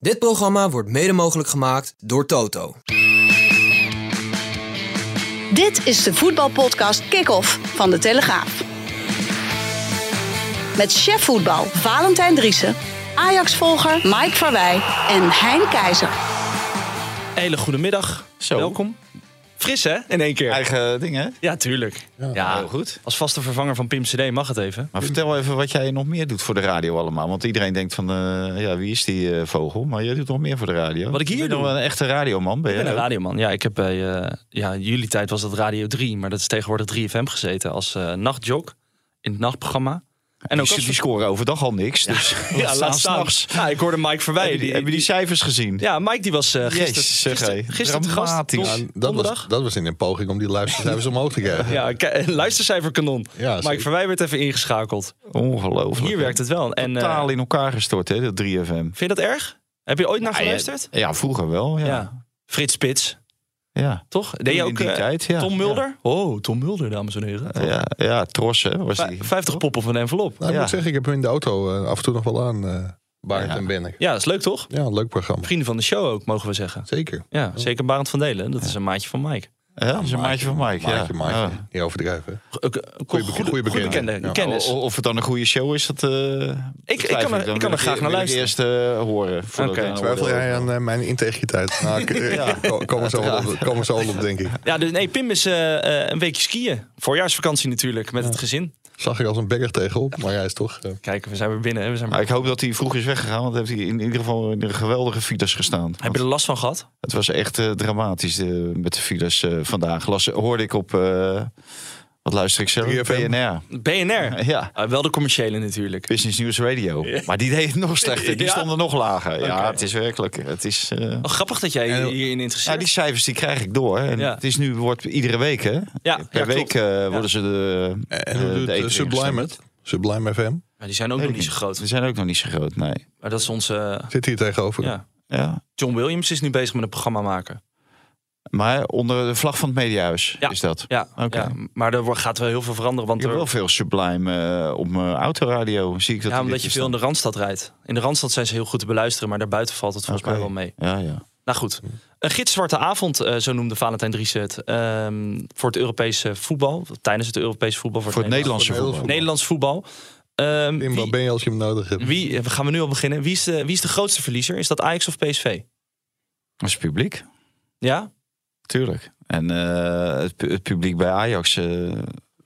Dit programma wordt mede mogelijk gemaakt door Toto. Dit is de voetbalpodcast Kick-Off van De Telegraaf. Met chef voetbal Valentijn Driessen, Ajax-volger Mike Verwij en Hein Keizer. Hele goede middag. Zo. Welkom. Fris hè, in één keer. Eigen dingen. Ja, tuurlijk. Ja, heel goed. Als vaste vervanger van Pim CD mag het even. Maar vertel even wat jij nog meer doet voor de radio allemaal. Want iedereen denkt van, eh, ja, wie is die eh, vogel? Maar jij doet nog meer voor de radio. Wat ik hier Je bent doe? nog wel een echte radioman, ben je? Ik ben een ook? radioman. Ja, ik heb bij eh, ja, in jullie tijd was dat Radio 3, maar dat is tegenwoordig 3FM gezeten als eh nachtjok in het nachtprogramma. En ook die, als die scoren overdag al niks. Dus ja, laat staan. Ja, ik hoorde Mike Verwij. Heb je die, cijfers gezien? ja, Mike die was eh gisteren, Jezus, gisteren, hé. gisteren te gast. Ja, dat, was, donderdag. dat was in een poging om die luistercijfers omhoog te krijgen. Ja, luistercijferkanon. Ja, Mike. Verwij werd even ingeschakeld. Ongelooflijk. Hier werkt het wel. En, eh, Totaal in elkaar gestort, hè, dat 3FM. Vind je dat erg? Heb je ooit naar Ja, geluisterd? Ja, vroeger wel, ja. Ja. ja. Frits Spits, toch? Deed je In ook die eh, tijd, ja. Tom Mulder? Oh, Tom Mulder, dames en heren. Ja, ja, Tros, hè, was die. 50 pop of een envelop. Nou, ik Ja. moet zeggen, ik heb hem in de auto eh, af en toe nog wel aan, eh Barend Ja. en Bennek. Ja, dat is leuk toch? Ja, een leuk programma. Vrienden van de show ook, mogen we zeggen. Zeker. Ja, zeker Barend van Delen. Dat is een maatje van Mike. Ja, dat is een maatje van Mike. Maatje, ja. maatje. Ja. Niet overdrijven. Goede, goede bekende. Ja. Kennis. O- Of het dan een goede show is, dat. eh, ik betwijfel kan er- ik kan er graag naar luisteren. eerst eh, horen. ik een Twijfel oordeel jij aan eh, mijn integriteit? Nou, ik, Ja. ko- komen we zo op, zo op, denk ik. Ja, dus nee, Pim is een weekje skiën. Voorjaarsvakantie natuurlijk, met het gezin. Zag ik als een berg tegenop, maar hij is toch... Kijk, we zijn weer binnen. hè. We zijn Maar ik hoop dat hij vroeg is weggegaan, want heeft hij in ieder geval in een geweldige files gestaan. Heb je er last van gehad? Het was echt dramatisch eh, met de files eh, vandaag. Las, hoorde ik op, eh, wat luister ik zelf? 3FM. BNR. BNR? Ja, Ah, wel de commerciële natuurlijk. Business News Radio. Maar die deed het nog slechter. Die Ja? stonden nog lager. Ja, het is werkelijk. Het is, eh, Oh, grappig dat jij hierin ja, interesseert. die cijfers die krijg ik door. En Ja. Het is nu wordt iedere week, hè? ja, Per ja, week eh, worden ze de. en hoe de doet eten Sublime het? Sublime FM? Maar die zijn ook nog niet zo groot. Die zijn ook nog niet zo groot, nee. Maar dat is onze... Zit hier tegenover. Ja. Ja. John Williams is nu bezig met een programma maken. Maar onder de vlag van het Mediahuis Ja. is dat. Ja, Oké. ja, maar er wordt- gaat wel heel veel veranderen. Want heb er- wel veel Sublime eh, op mijn autoradio. Zie ik dat ja, omdat je veel in de Randstad rijdt. In de Randstad zijn ze heel goed te beluisteren, maar daarbuiten valt het volgens mij wel mee. Ja, ja. Nou goed, een gitzwarte avond, eh, zo noemde Valentijn Driessen het. ehm, voor het Europese voetbal, tijdens het Europese voetbal. Voor, Voor het Nederlandse voetbal. Nederlands voetbal. Ehm, Tim, wie, ben je als je hem nodig hebt? wie, eh, gaan we nu al beginnen? Wie is, de, wie is de grootste verliezer? Is dat Ajax of PSV? Dat is publiek, Ja? Tuurlijk. En eh, het, pu- het publiek bij Ajax, eh,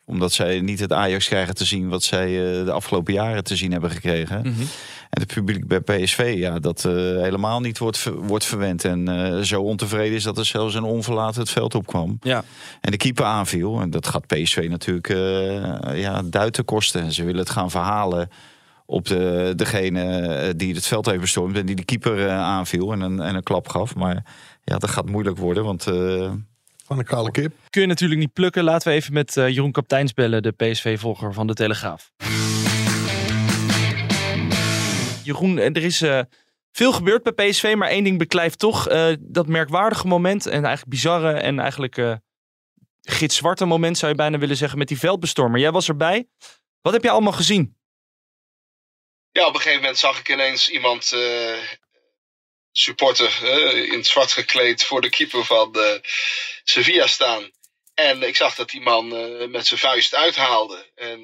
omdat zij niet het Ajax krijgen te zien wat zij eh, de afgelopen jaren te zien hebben gekregen. Mhm. En het publiek bij PSV, ja, dat helemaal niet wordt, ver- wordt verwend. En zo ontevreden is dat er zelfs een onverlaten het veld opkwam. Ja. En de keeper aanviel. En dat gaat PSV natuurlijk eh ja, duiten kosten. En ze willen het gaan verhalen op de, degene eh, die het veld heeft bestormd. En die de keeper eh, aanviel en een, en een klap gaf. Maar ja, dat gaat moeilijk worden. Want eh, Van een kale kip. Kun je natuurlijk niet plukken. Laten we even met Jeroen Kapteins bellen, de PSV-volger van de Telegraaf. Jeroen, er is eh, veel gebeurd bij PSV, maar één ding beklijft toch eh, dat merkwaardige moment en eigenlijk bizarre en eigenlijk eh gitzwarte moment zou je bijna willen zeggen met die veldbestormer. Jij was erbij. Wat heb je allemaal gezien? Ja, op een gegeven moment zag ik ineens iemand, eh, supporter, eh, in het zwart gekleed voor de keeper van eh, Sevilla staan. En ik zag dat die man met zijn vuist uithaalde. En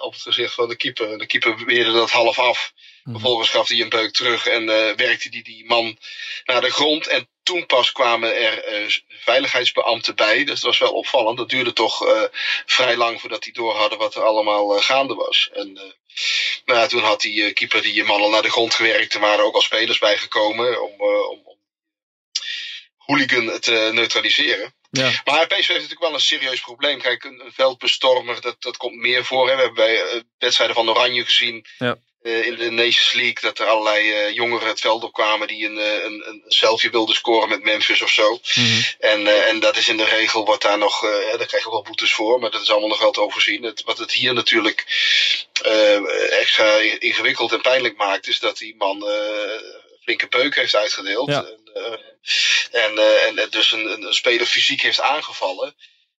op het gezicht van de keeper. En de keeper weerde dat half af. Vervolgens gaf hij een beuk terug en werkte die, die man naar de grond. En toen pas kwamen er veiligheidsbeambten bij. Dus dat was wel opvallend. Dat duurde toch vrij lang voordat die door hadden wat er allemaal gaande was. En nou ja, toen had die eh, keeper die man al naar de grond gewerkt. Er waren ook al spelers bijgekomen om, eh, om, om hooligan te neutraliseren. Ja. Maar PSV heeft natuurlijk wel een serieus probleem. Kijk, een, veldbestormer, dat, dat komt meer voor. Hè. We hebben bij eh, wedstrijden van Oranje gezien. Ja. Eh, in de Nations League dat er allerlei eh, jongeren het veld opkwamen die een, eh, een, een selfie wilden scoren met Memphis of zo. En, eh, en dat is in de regel, wordt daar nog, daar krijg je wel boetes voor, maar dat is allemaal nog wel te overzien. Het, wat het hier natuurlijk extra ingewikkeld en pijnlijk maakt, is dat die man flinke peuk heeft uitgedeeld. Ja. En, en, en, en dus een, een, speler fysiek heeft aangevallen.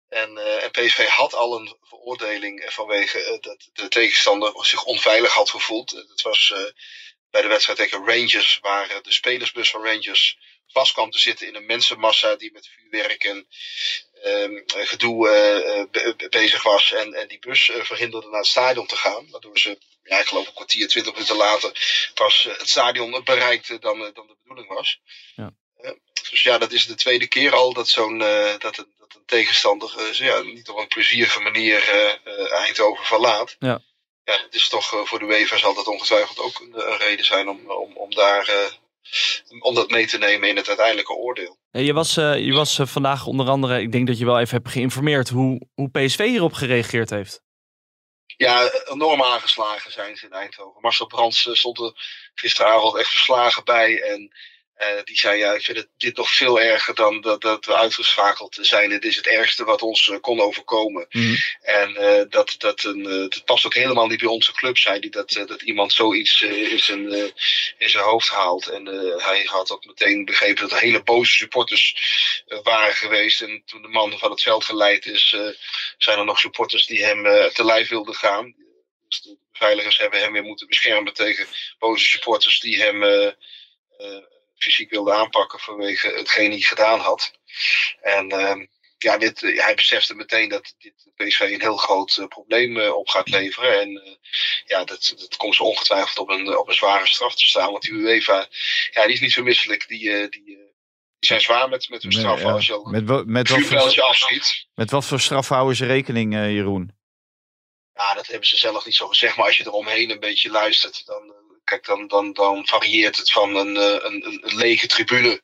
En, en PSV had al een veroordeling vanwege eh, dat de tegenstander zich onveilig had gevoeld. Eh, Dat was eh, bij de wedstrijd tegen Rangers, waar de spelersbus van Rangers vast kwam te zitten in een mensenmassa die met vuurwerk en ehm, gedoe be- be- bezig was. En, en die bus eh, verhinderde naar het stadion te gaan. Waardoor ze, ja, ik geloof een kwartier, twintig minuten later, pas het stadion bereikte dan, dan de bedoeling was. Ja. Dus ja, dat is de tweede keer al dat zo'n eh, dat, een, dat een tegenstander eh, zo ja, niet op een plezierige manier eh, Eindhoven verlaat. Ja. Ja, het is toch voor de UEFA zal dat ongetwijfeld ook een, een reden zijn om, om, om daar om dat mee te nemen in het uiteindelijke oordeel. Je was, je was vandaag onder andere, ik denk dat je wel even hebt geïnformeerd hoe, hoe PSV hierop gereageerd heeft. Ja, enorm aangeslagen zijn ze in Eindhoven. Marcel Brands stond er gisteravond echt verslagen bij. En eh, die zei, ja, ik vind het, dit nog veel erger dan dat, dat we uitgeschakeld zijn. Het is het ergste wat ons eh, kon overkomen. Mhm. En eh, dat, dat, een, dat past ook helemaal niet bij onze club, zei hij. Dat, dat iemand zoiets in, zijn, in zijn hoofd haalt. En hij had ook meteen begrepen dat er hele boze supporters waren geweest. En toen de man van het veld geleid is, zijn er nog supporters die hem te lijf wilden gaan. Dus de beveiligers hebben hem weer moeten beschermen tegen boze supporters die hem fysiek wilden aanpakken vanwege hetgeen hij gedaan had. En ehm, ja, dit, eh, hij besefte meteen dat dit PSV een heel groot eh, probleem eh, op gaat leveren. En ja, dat, dat komt zo ongetwijfeld op een, op een zware straf te staan. Want die UEFA, ja, die is niet zo misselijk. Die, die, die zijn zwaar met, met hun ja. als je Met, met, wat voor, afschiet. met wat voor straf houden ze rekening, Jeroen? Ja, dat hebben ze zelf niet zo gezegd. Maar als je eromheen een beetje luistert, dan, kijk, dan, dan, dan varieert het van een, eh, een, een, lege tribune.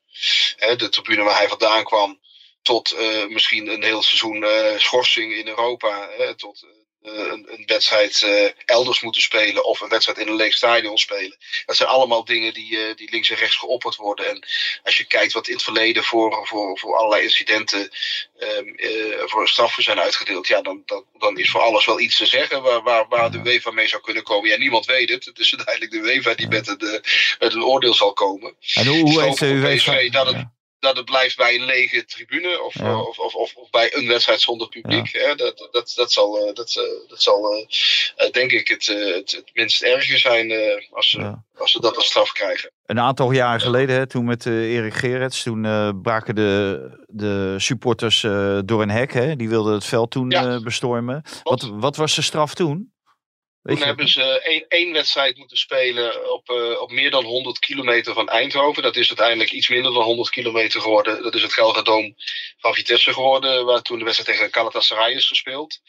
Hè, de tribune waar hij vandaan kwam. Tot eh, misschien een heel seizoen eh, schorsing in Europa. Hè, tot een, een wedstrijd eh, elders moeten spelen. Of een wedstrijd in een leeg stadion spelen. Dat zijn allemaal dingen die, eh, die links en rechts geopperd worden. En als je kijkt wat in het verleden voor, voor, voor allerlei incidenten ehm, eh, voor straffen zijn uitgedeeld. Ja, dan, dan, dan is voor alles wel iets te zeggen waar, waar, waar de UEFA mee zou kunnen komen. Ja, niemand weet het. Het is uiteindelijk de UEFA die met een, eh, met een oordeel zal komen. En hoe, hoe heeft de UEFA... Dat het. Dat het blijft bij een lege tribune of, Ja. of, of, of, of bij een wedstrijd zonder publiek. Hè? Dat, dat, dat zal, eh, dat, eh, dat zal eh, eh, denk ik het, eh, het, het minst erge zijn eh, als, ze, Ja. als ze dat als straf krijgen. Een aantal jaren geleden, hè, toen met eh, Erik Gerets, toen eh, braken de, de supporters eh, door een hek. Hè? Die wilden het veld toen eh, bestormen. Wat, wat was de straf toen? Weet Toen je? hebben ze één, één wedstrijd moeten spelen op, eh, op meer dan 100 kilometer van Eindhoven. Dat is uiteindelijk iets minder dan 100 kilometer geworden. Dat is het Gelderdoom van Vitesse geworden, waar toen de wedstrijd tegen Galatasaray is gespeeld.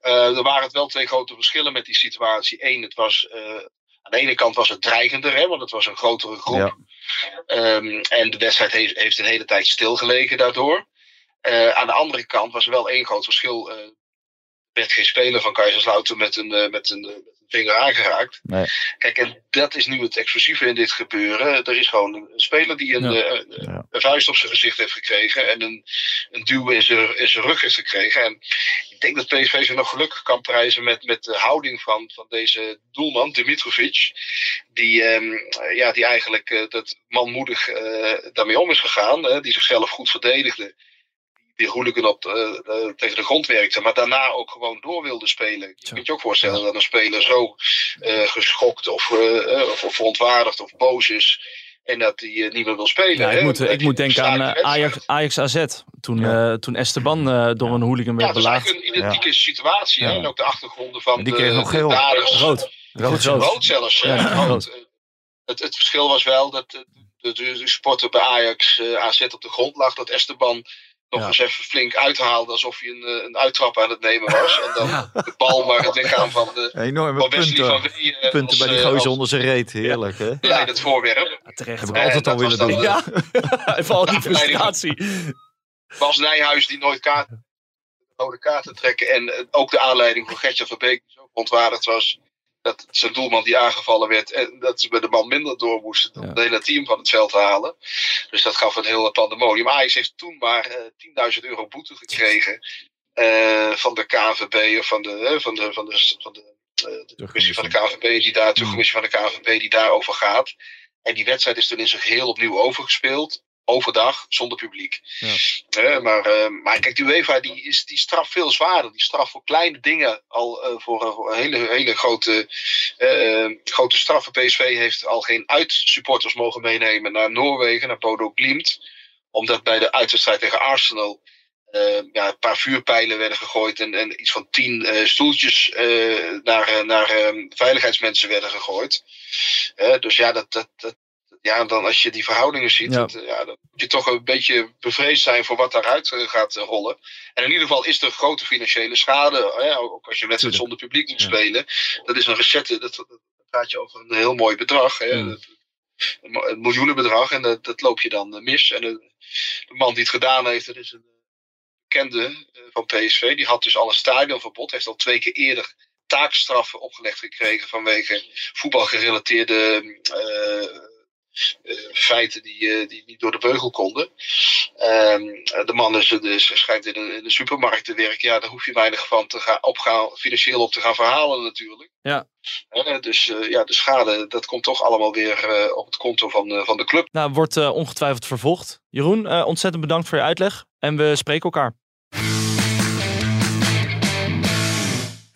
Eh, er waren het wel twee grote verschillen met die situatie. Eén, het was, eh, aan de ene kant was het dreigender, hè, want het was een grotere groep. Ja. Ehm, en de wedstrijd heeft, heeft een hele tijd stilgelegen daardoor. Aan de andere kant was er wel één groot verschil. Werd geen speler van Kaiserslautern met een, eh, met een, eh, met een vinger aangeraakt. Nee. Kijk, en dat is nu het explosieve in dit gebeuren. Er is gewoon een speler die een, Ja. eh, Ja. een vuist op zijn gezicht heeft gekregen. En een, een duw in zijn, in zijn rug heeft gekregen. En ik denk dat PSV zich nog gelukkig kan prijzen met, met de houding van, van deze doelman, Dimitrovic. Die, ehm, ja, die eigenlijk dat manmoedig daarmee om is gegaan. die zichzelf goed verdedigde. Die hooligan op, tegen de grond werkte. Maar daarna ook gewoon door wilde spelen. Je kunt je ook voorstellen dat een speler zo eh, geschokt of, eh, eh, of, of verontwaardigd of boos is. En dat hij niet meer wil spelen. Ja, ik hè, moet, ik moet denken aan. Ajax, Ajax AZ. Toen, Ja. eh, toen Esteban eh, door een hooligan Ja, werd dat is belaagd. eigenlijk een identieke situatie. Hè? Ja. En ook de achtergronden van die de, kreeg nog de geel. daders. Rood. Rood, zelfs. rood. Rood zelfs. Ja, Ja, rood. Het, het verschil was wel dat de, de, de supporter bij Ajax AZ op de grond lag. Dat Esteban nog Ja. eens even flink uithaalde alsof hij een, eh, een uittrap aan het nemen was. En dan Ja. de bal maar het lichaam van, de, Enorme van punten. Wee eh, Punten als, bij die eh, gozer als onder zijn reet. Heerlijk, hè? voorwerp. Ja, terecht. Heb ik Eh, altijd al willen doen. Ja, even al die frustratie. Bas Nijhuis die nooit kaarten, rode kaarten trekken. En ook de aanleiding voor Gertjan van Beek, die zo verontwaardigd was. Dat zijn doelman die aangevallen werd en dat ze bij de man minder door moesten om Ja. het hele team van het veld te halen. Dus dat gaf een heel pandemonium. Ajax heeft toen maar eh 10.000 euro boete gekregen eh, van de KNVB of van de, eh, van de, van de, van de, eh, de commissie van de KNVB die daar, de Mm. commissie van de KNVB die daarover gaat. En die wedstrijd is toen in zijn geheel opnieuw overgespeeld. Overdag, zonder publiek. Ja. Maar, eh, maar kijk, de UEFA die, is, die straft veel zwaarder. Die straft voor kleine dingen al eh, voor, een- hele, hele grote, eh, grote straffen. PSV heeft al geen uitsupporters mogen meenemen naar Noorwegen, naar Bodo Glimt. Omdat bij de uitwedstrijd tegen Arsenal ja, een paar vuurpijlen werden gegooid. En, en iets van tien stoeltjes naar, naar veiligheidsmensen werden gegooid. Dus ja, dat, dat, dat, ja, dan als je die verhoudingen ziet, Ja. dat, eh, ja, dan moet je toch een beetje bevreesd zijn voor wat daaruit eh, gaat eh, rollen. En in ieder geval is er grote financiële schade, ook als je een wedstrijd zonder publiek moet spelen. Dat is een recette, dat, dat praat je over een heel mooi bedrag. Hè, Mm. Dat- een, miljoenenbedrag en dat, dat loop je dan mis. En de, de man die het gedaan heeft, dat is een bekende van PSV. Die had dus al een stadionverbod, heeft al twee keer eerder taakstraffen opgelegd gekregen vanwege voetbalgerelateerde eh, feiten die, eh, die niet door de beugel konden. Ehm, de man is, dus, schijnt in een, in een supermarkt te werken. Ja, daar hoef je weinig van te gaan, opgaan, financieel op te gaan verhalen natuurlijk. Ja. Dus eh, ja, de schade, dat komt toch allemaal weer eh, op het konto van, eh, van de club. Nou, wordt eh, ongetwijfeld vervolgd. Jeroen, eh, ontzettend bedankt voor je uitleg. En we spreken elkaar.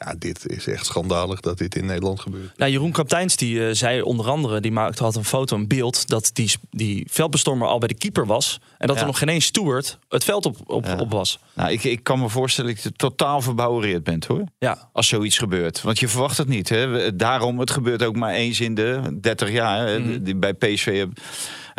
Ja, dit is echt schandalig dat dit in Nederland gebeurt. Nou, Jeroen Kapteins die, eh, zei onder andere, die maakte had een foto, een beeld, dat die, die veldbestormer al bij de keeper was. En dat Ja. er nog geen één steward het veld op, op, Ja. op was. Nou, ik, ik kan me voorstellen dat je totaal verbouwereerd bent hoor. Ja, Als zoiets gebeurt. Want je verwacht het niet. Hè? Daarom, het gebeurt ook maar eens in de 30 jaar. Hè? Mhm. Die- Bij PSV heb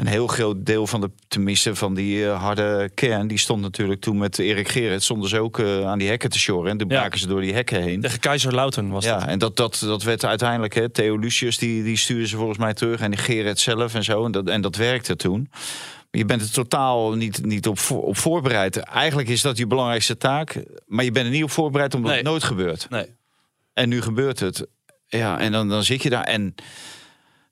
een heel groot deel van de, tenminste van die eh, harde kern, die stond natuurlijk toen met Erik Gerrit, stonden ze ook eh, aan die hekken te sjorren. En toen Ja. braken ze door die hekken heen. tegen Kaiserslautern was dat. Ja, en dat, dat, dat werd uiteindelijk, hè, Theo Lucius, die, die stuurde ze volgens mij terug. En die Gerrit zelf en zo. En dat, en dat werkte toen. Je bent er totaal niet, niet op, voor- op voorbereid. Eigenlijk is dat je belangrijkste taak. Maar je bent er niet op voorbereid omdat Nee. het nooit gebeurt. Nee. En nu gebeurt het. Ja, en dan, dan zit je daar. En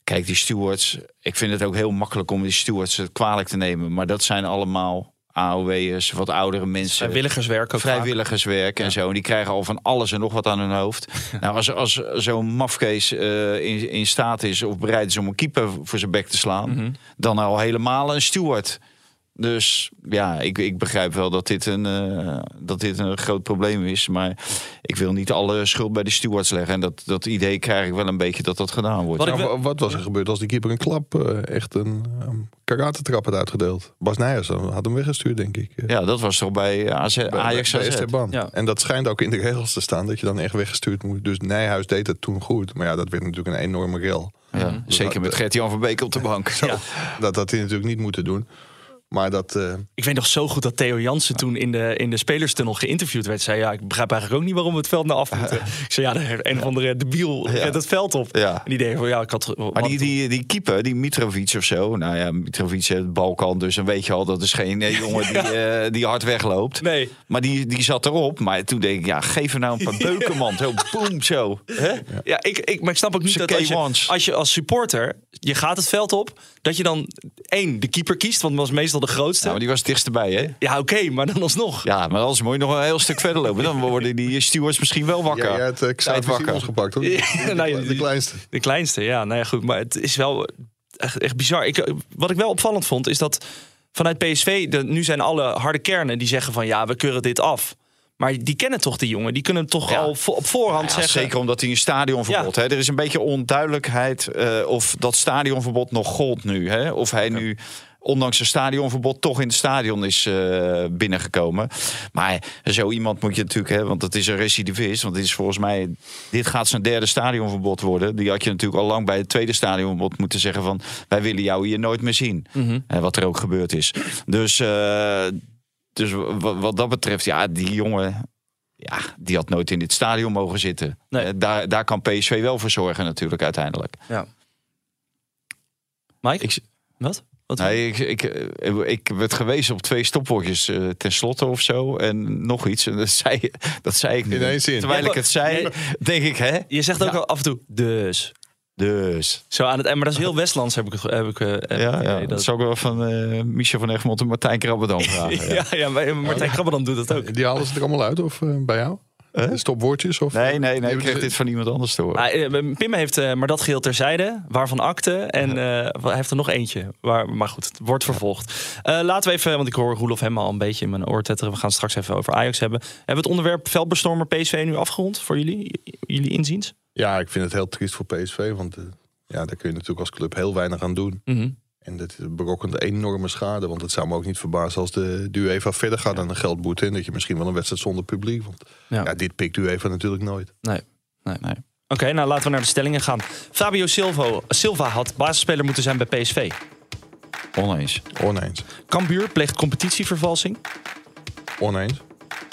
kijk, die stewards. Ik vind het ook heel makkelijk om die stewards het kwalijk te nemen. Maar dat zijn allemaal AOW'ers, wat oudere mensen. Vrijwilligerswerk ook. Vrijwilligerswerk en zo. En die krijgen al van alles en nog wat aan hun hoofd. nou, als, als zo'n mafkees eh, in, in staat is of bereid is om een keeper voor zijn bek te slaan, Mhm. dan al helemaal een steward. Dus ja, ik, ik begrijp wel dat dit, een, eh, dat dit een groot probleem is. Maar ik wil niet alle schuld bij de stewards leggen. En dat, dat idee krijg ik wel een beetje dat dat gedaan wordt. Wat Nou, wat was er gebeurd als die keeper een klap, eh, echt een um, karatentrap had uitgedeeld? Bas Nijers had hem weggestuurd, denk ik. Ja, dat was toch bij AZ, bij- Ajax bij AZ. Esteban. Ja. En dat schijnt ook in de regels te staan, dat je dan echt weggestuurd moet. Dus Nijhuis deed het toen goed. Maar ja, dat werd natuurlijk een enorme rel. Ja, zeker met Gert-Jan van Beek op de bank. Ja. Dat had hij natuurlijk niet moeten doen. Maar dat... eh, Ik weet nog zo goed dat Theo Jansen toen in de, in de spelerstunnel geïnterviewd werd. Zei ja, ik begrijp eigenlijk ook niet waarom we het veld naar af moeten. ik zei ja, de een of andere debiel Ja. het veld op. Ja. En die van ja, ik had... Maar die, die, die keeper, die Mitrovic of zo. Nou ja, Mitrovic heeft het balkan, dus dan weet je al dat is geen eh, jongen die, eh, die hard wegloopt. Nee. Maar die, die zat erop. Maar toen denk ik, ja, geef er nou een paar beuken, man. Zo, boem, zo. Hè? Ja, ik, ik, maar ik snap ook niet dat als je, K1's. als je als supporter, je gaat het veld op, dat je dan één, de keeper kiest, want dat was meestal de grootste. Nou, maar die was het dichtst erbij, hè? Ja, oké, maar dan alsnog. Ja, maar anders moet je nog een heel stuk verder lopen. Dan worden die stewards misschien wel wakker. ja, jij hebt uh, Xavier wakker. Simons gepakt, hoor. Ja, de, nou ja, de kleinste. De kleinste, ja. Nou ja, goed. Maar het is wel echt, echt bizar. Ik, wat ik wel opvallend vond, is dat vanuit PSV... De, nu zijn alle harde kernen die zeggen van... ja, we keuren dit af. Maar die kennen toch die jongen? Die kunnen toch Ja. al op voorhand Ja, zeggen... zeker omdat hij een stadionverbod hè. Er is een beetje onduidelijkheid eh, of dat stadionverbod nog gold nu. Hè? Of hij nu, ondanks een stadionverbod, toch in het stadion is eh, binnengekomen. Maar zo iemand moet je natuurlijk hebben, want het is een recidivist. Want dit is volgens mij, dit gaat zijn derde stadionverbod worden. Die had je natuurlijk al lang bij het tweede stadionverbod moeten zeggen van... wij willen jou hier nooit meer zien. Eh, wat er ook gebeurd is. Dus, dus wa- wat dat betreft, ja, die jongen... Ja, die had nooit in dit stadion mogen zitten. Nee. Eh, daar, daar kan PSV wel voor zorgen natuurlijk uiteindelijk. Ja. Mike? Ik, Wat? Wat Nee, ik, ik, eh, ik werd gewezen op twee stopwoordjes eh, ten slotte of zo. En nog iets. En dat zei, dat zei ik niet. In één zin. Terwijl ik het zei, nee. denk ik, hè? Je zegt ook al af en toe dus. Dus. Zo aan het eind. Maar dat is heel Westlands heb ik het heb ik, eh, heb Ja, het ja, idee. dat zou ik wel van eh Michel van Egmond en Martijn Krabbedam vragen. ja, ja, maar Martijn Krabberdam doet dat ook. Die halen ze er allemaal uit of eh, bij jou? Stopwoordjes? Of, Nee, nee, nee. Ik kreeg dit van iemand anders te horen. Ah, eh, Pim heeft eh, maar dat geheel terzijde, waarvan akte. En eh, hij heeft er nog eentje. Waar, maar goed, het wordt vervolgd. Eh, laten we even, want ik hoor Roelof hem al een beetje in mijn oor tetteren. We gaan straks even over Ajax hebben. Hebben we het onderwerp veldbestormer PSV nu afgerond voor jullie? Jullie inziens? Ja, ik vind het heel triest voor PSV. Want eh, ja, daar kun je natuurlijk als club heel weinig aan doen. Mhm. En dat berokkent enorme schade. Want het zou me ook niet verbazen als de, de UEFA verder gaat aan een geldboete. En dat je misschien wel een wedstrijd zonder publiek. Want Ja. ja. dit pikt UEFA natuurlijk nooit. Nee. nee. Nee. Oké, nou laten we naar de stellingen gaan. Fabio Silva, Silva had basisspeler moeten zijn bij PSV. Oneens. Oneens. Cambuur pleegt competitievervalsing. Oneens.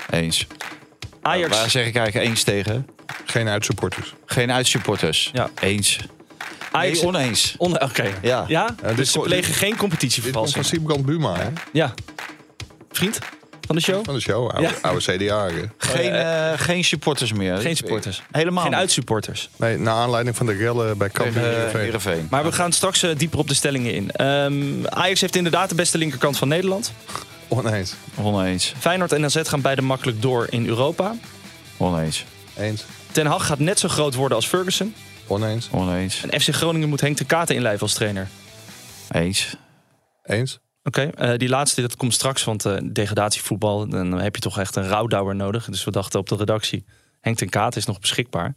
Eens. Ajax, Waar zeg ik eigenlijk eens tegen? Geen uitsupporters. Geen uitsupporters. Ja. Eens. Ajax Nee, oneens. On- Oké. Ja. Ja? dit dus ze plegen dit- geen Dit competitievervalsing. van Siebrand Buma, hè? Ja. Vriend van de show? Van de show. Oude, Ja. oude CDA. hè? Geen, eh, geen supporters meer. Geen supporters. Helemaal Geen uitsupporters. Nee, naar aanleiding van de rellen bij Heerenveen. Heerenveen. Maar we gaan straks eh, dieper op de stellingen in. Ehm, Ajax heeft inderdaad de beste linkerkant van Nederland. Oneens. Oneens. Feyenoord en AZ gaan beide makkelijk door in Europa. Oneens. Eens. Ten Hag gaat net zo groot worden als Ferguson. Oneens. Oneens. En FC Groningen moet Henk de Katen inlijven als trainer. Eens. Eens. Oké, eh, die laatste dat komt straks, want eh, degradatievoetbal, dan heb je toch echt een rouwdouwer nodig. Dus we dachten op de redactie, Henk ten Katen is nog beschikbaar.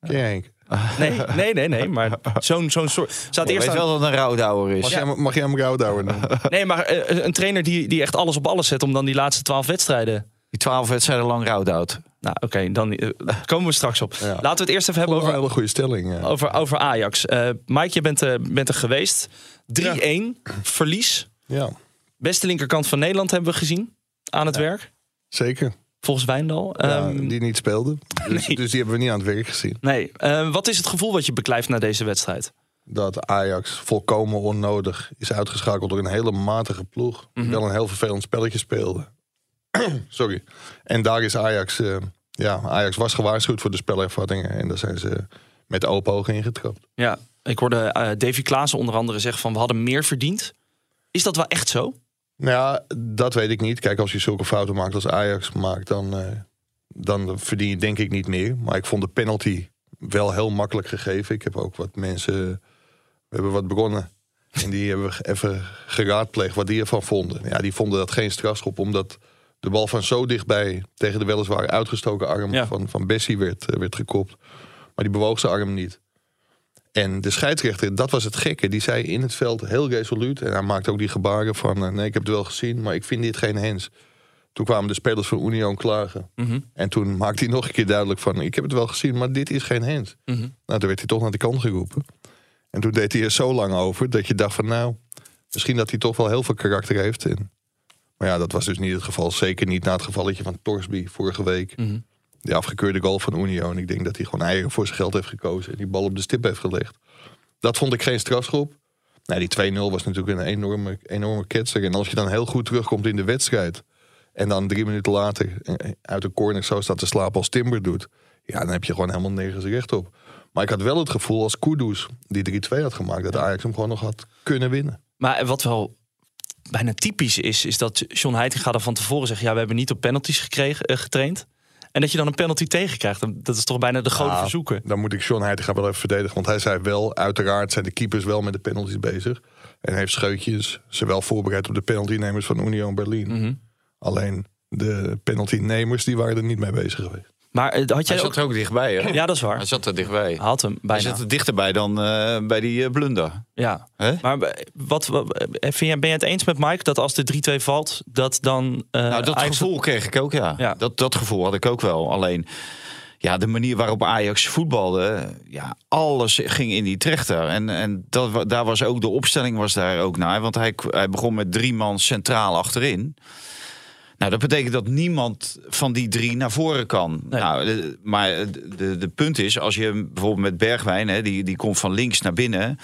Ken je Henk? Nee, nee, nee, nee, maar zo'n zo'n soort... Staat Je eerst weet aan, wel dat het een rouwdouwer is. Mag, jij, hem- mag jij hem Roudouwer noemen? nee, maar eh, een trainer die, die echt alles op alles zet om dan die laatste twaalf wedstrijden... Die twaalf wedstrijden lang rouwdout. Nou, oké, dan eh, komen we straks op. Ja. Laten we het eerst even hebben Over een hele goede stelling. ja. over, over Ajax. Eh Mike, je bent, eh, bent er geweest. 3-1, verlies. Ja, Beste linkerkant van Nederland hebben we gezien aan het werk. zeker. Volgens Wijndal. Ja, Ehm, die niet speelde. Dus, nee. dus die hebben we niet aan het werk gezien. Nee. Eh, wat is het gevoel wat je beklijft na deze wedstrijd? Dat Ajax volkomen onnodig is uitgeschakeld door een hele matige ploeg. Die Mhm. wel een heel vervelend spelletje speelde. Sorry. En daar is Ajax... eh, ja, Ajax was gewaarschuwd voor de spelervattingen. En daar zijn ze met open ogen ingetrapt. Ja, ik hoorde eh, Davy Klaassen onder andere zeggen van we hadden meer verdiend. Is dat wel echt zo? Nou ja, dat weet ik niet. Kijk, als je zulke fouten maakt als Ajax maakt, dan, eh, dan verdien je denk ik niet meer. Maar ik vond de penalty wel heel makkelijk gegeven. Ik heb ook wat mensen, we hebben wat begonnen. En die hebben we even geraadpleegd wat die ervan vonden. Ja, die vonden dat geen strafschop, omdat de bal van zo dichtbij tegen de weliswaar uitgestoken arm Ja. van, van Bessie werd, eh, werd gekopt. Maar die bewoog zijn arm niet. En de scheidsrechter, dat was het gekke. Die zei in het veld heel resoluut. En hij maakte ook die gebaren van... eh, nee, ik heb het wel gezien, maar ik vind dit geen hens. Toen kwamen de spelers van Union klagen. Mhm. En toen maakte hij nog een keer duidelijk van... ik heb het wel gezien, maar dit is geen hens. Mhm. Nou, toen werd hij toch naar de kant geroepen. En toen deed hij er zo lang over dat je dacht van... nou, misschien dat hij toch wel heel veel karakter heeft. En, maar ja, dat was dus niet het geval. Zeker niet na het gevalletje van Torsby vorige week. Mhm. Die afgekeurde goal van Union. Ik denk dat hij gewoon eigen voor zijn geld heeft gekozen. En die bal op de stip heeft gelegd. Dat vond ik geen strafschop. Nee, die 2-0 was natuurlijk een enorme, enorme ketser. En als je dan heel goed terugkomt in de wedstrijd... en dan drie minuten later eh, uit de corner zo staat te slapen als Timber doet... ja, dan heb je gewoon helemaal nergens recht op. Maar ik had wel het gevoel als Kudus die 3-2 had gemaakt... dat Ajax hem gewoon nog had kunnen winnen. Maar wat wel bijna typisch is, is dat John Heitinga er van tevoren zegt... ja, we hebben niet op penalties gekregen, eh, getraind. En dat je dan een penalty tegenkrijgt. Dat is toch bijna de grote Ja, verzoeken. Dan moet ik John Heitinga wel even verdedigen. Want hij zei wel, uiteraard zijn de keepers wel met de penalties bezig. En heeft Scheutjes zowel voorbereid op de penaltynemers van Union Berlin. Mhm. Alleen de penaltynemers die waren er niet mee bezig geweest. Maar eh, had Hij jij zat ook... er ook dichtbij, hè? Ja, dat is Hij waar. zat er dichtbij. Hij had hem Hij bijna. zat er dichterbij dan eh, bij die eh, blunder. Ja. Maar wat, wat, vind jij, ben je het eens met Mike dat als de 3-2 valt, dat dan. Nou, dat Ajax- gevoel kreeg ik ook, ja. Ja. Dat, dat gevoel had ik ook wel. Alleen, ja, de manier waarop Ajax voetbalde, ja, alles ging in die trechter. En, en dat, daar was ook de opstelling was daar ook naar. Want hij, hij begon met drie man centraal achterin. Nou, dat betekent dat niemand van die drie naar voren kan. Nee. Nou, de- maar de, de, punt is, als je bijvoorbeeld met Bergwijn, hè, die, die komt van links naar binnen.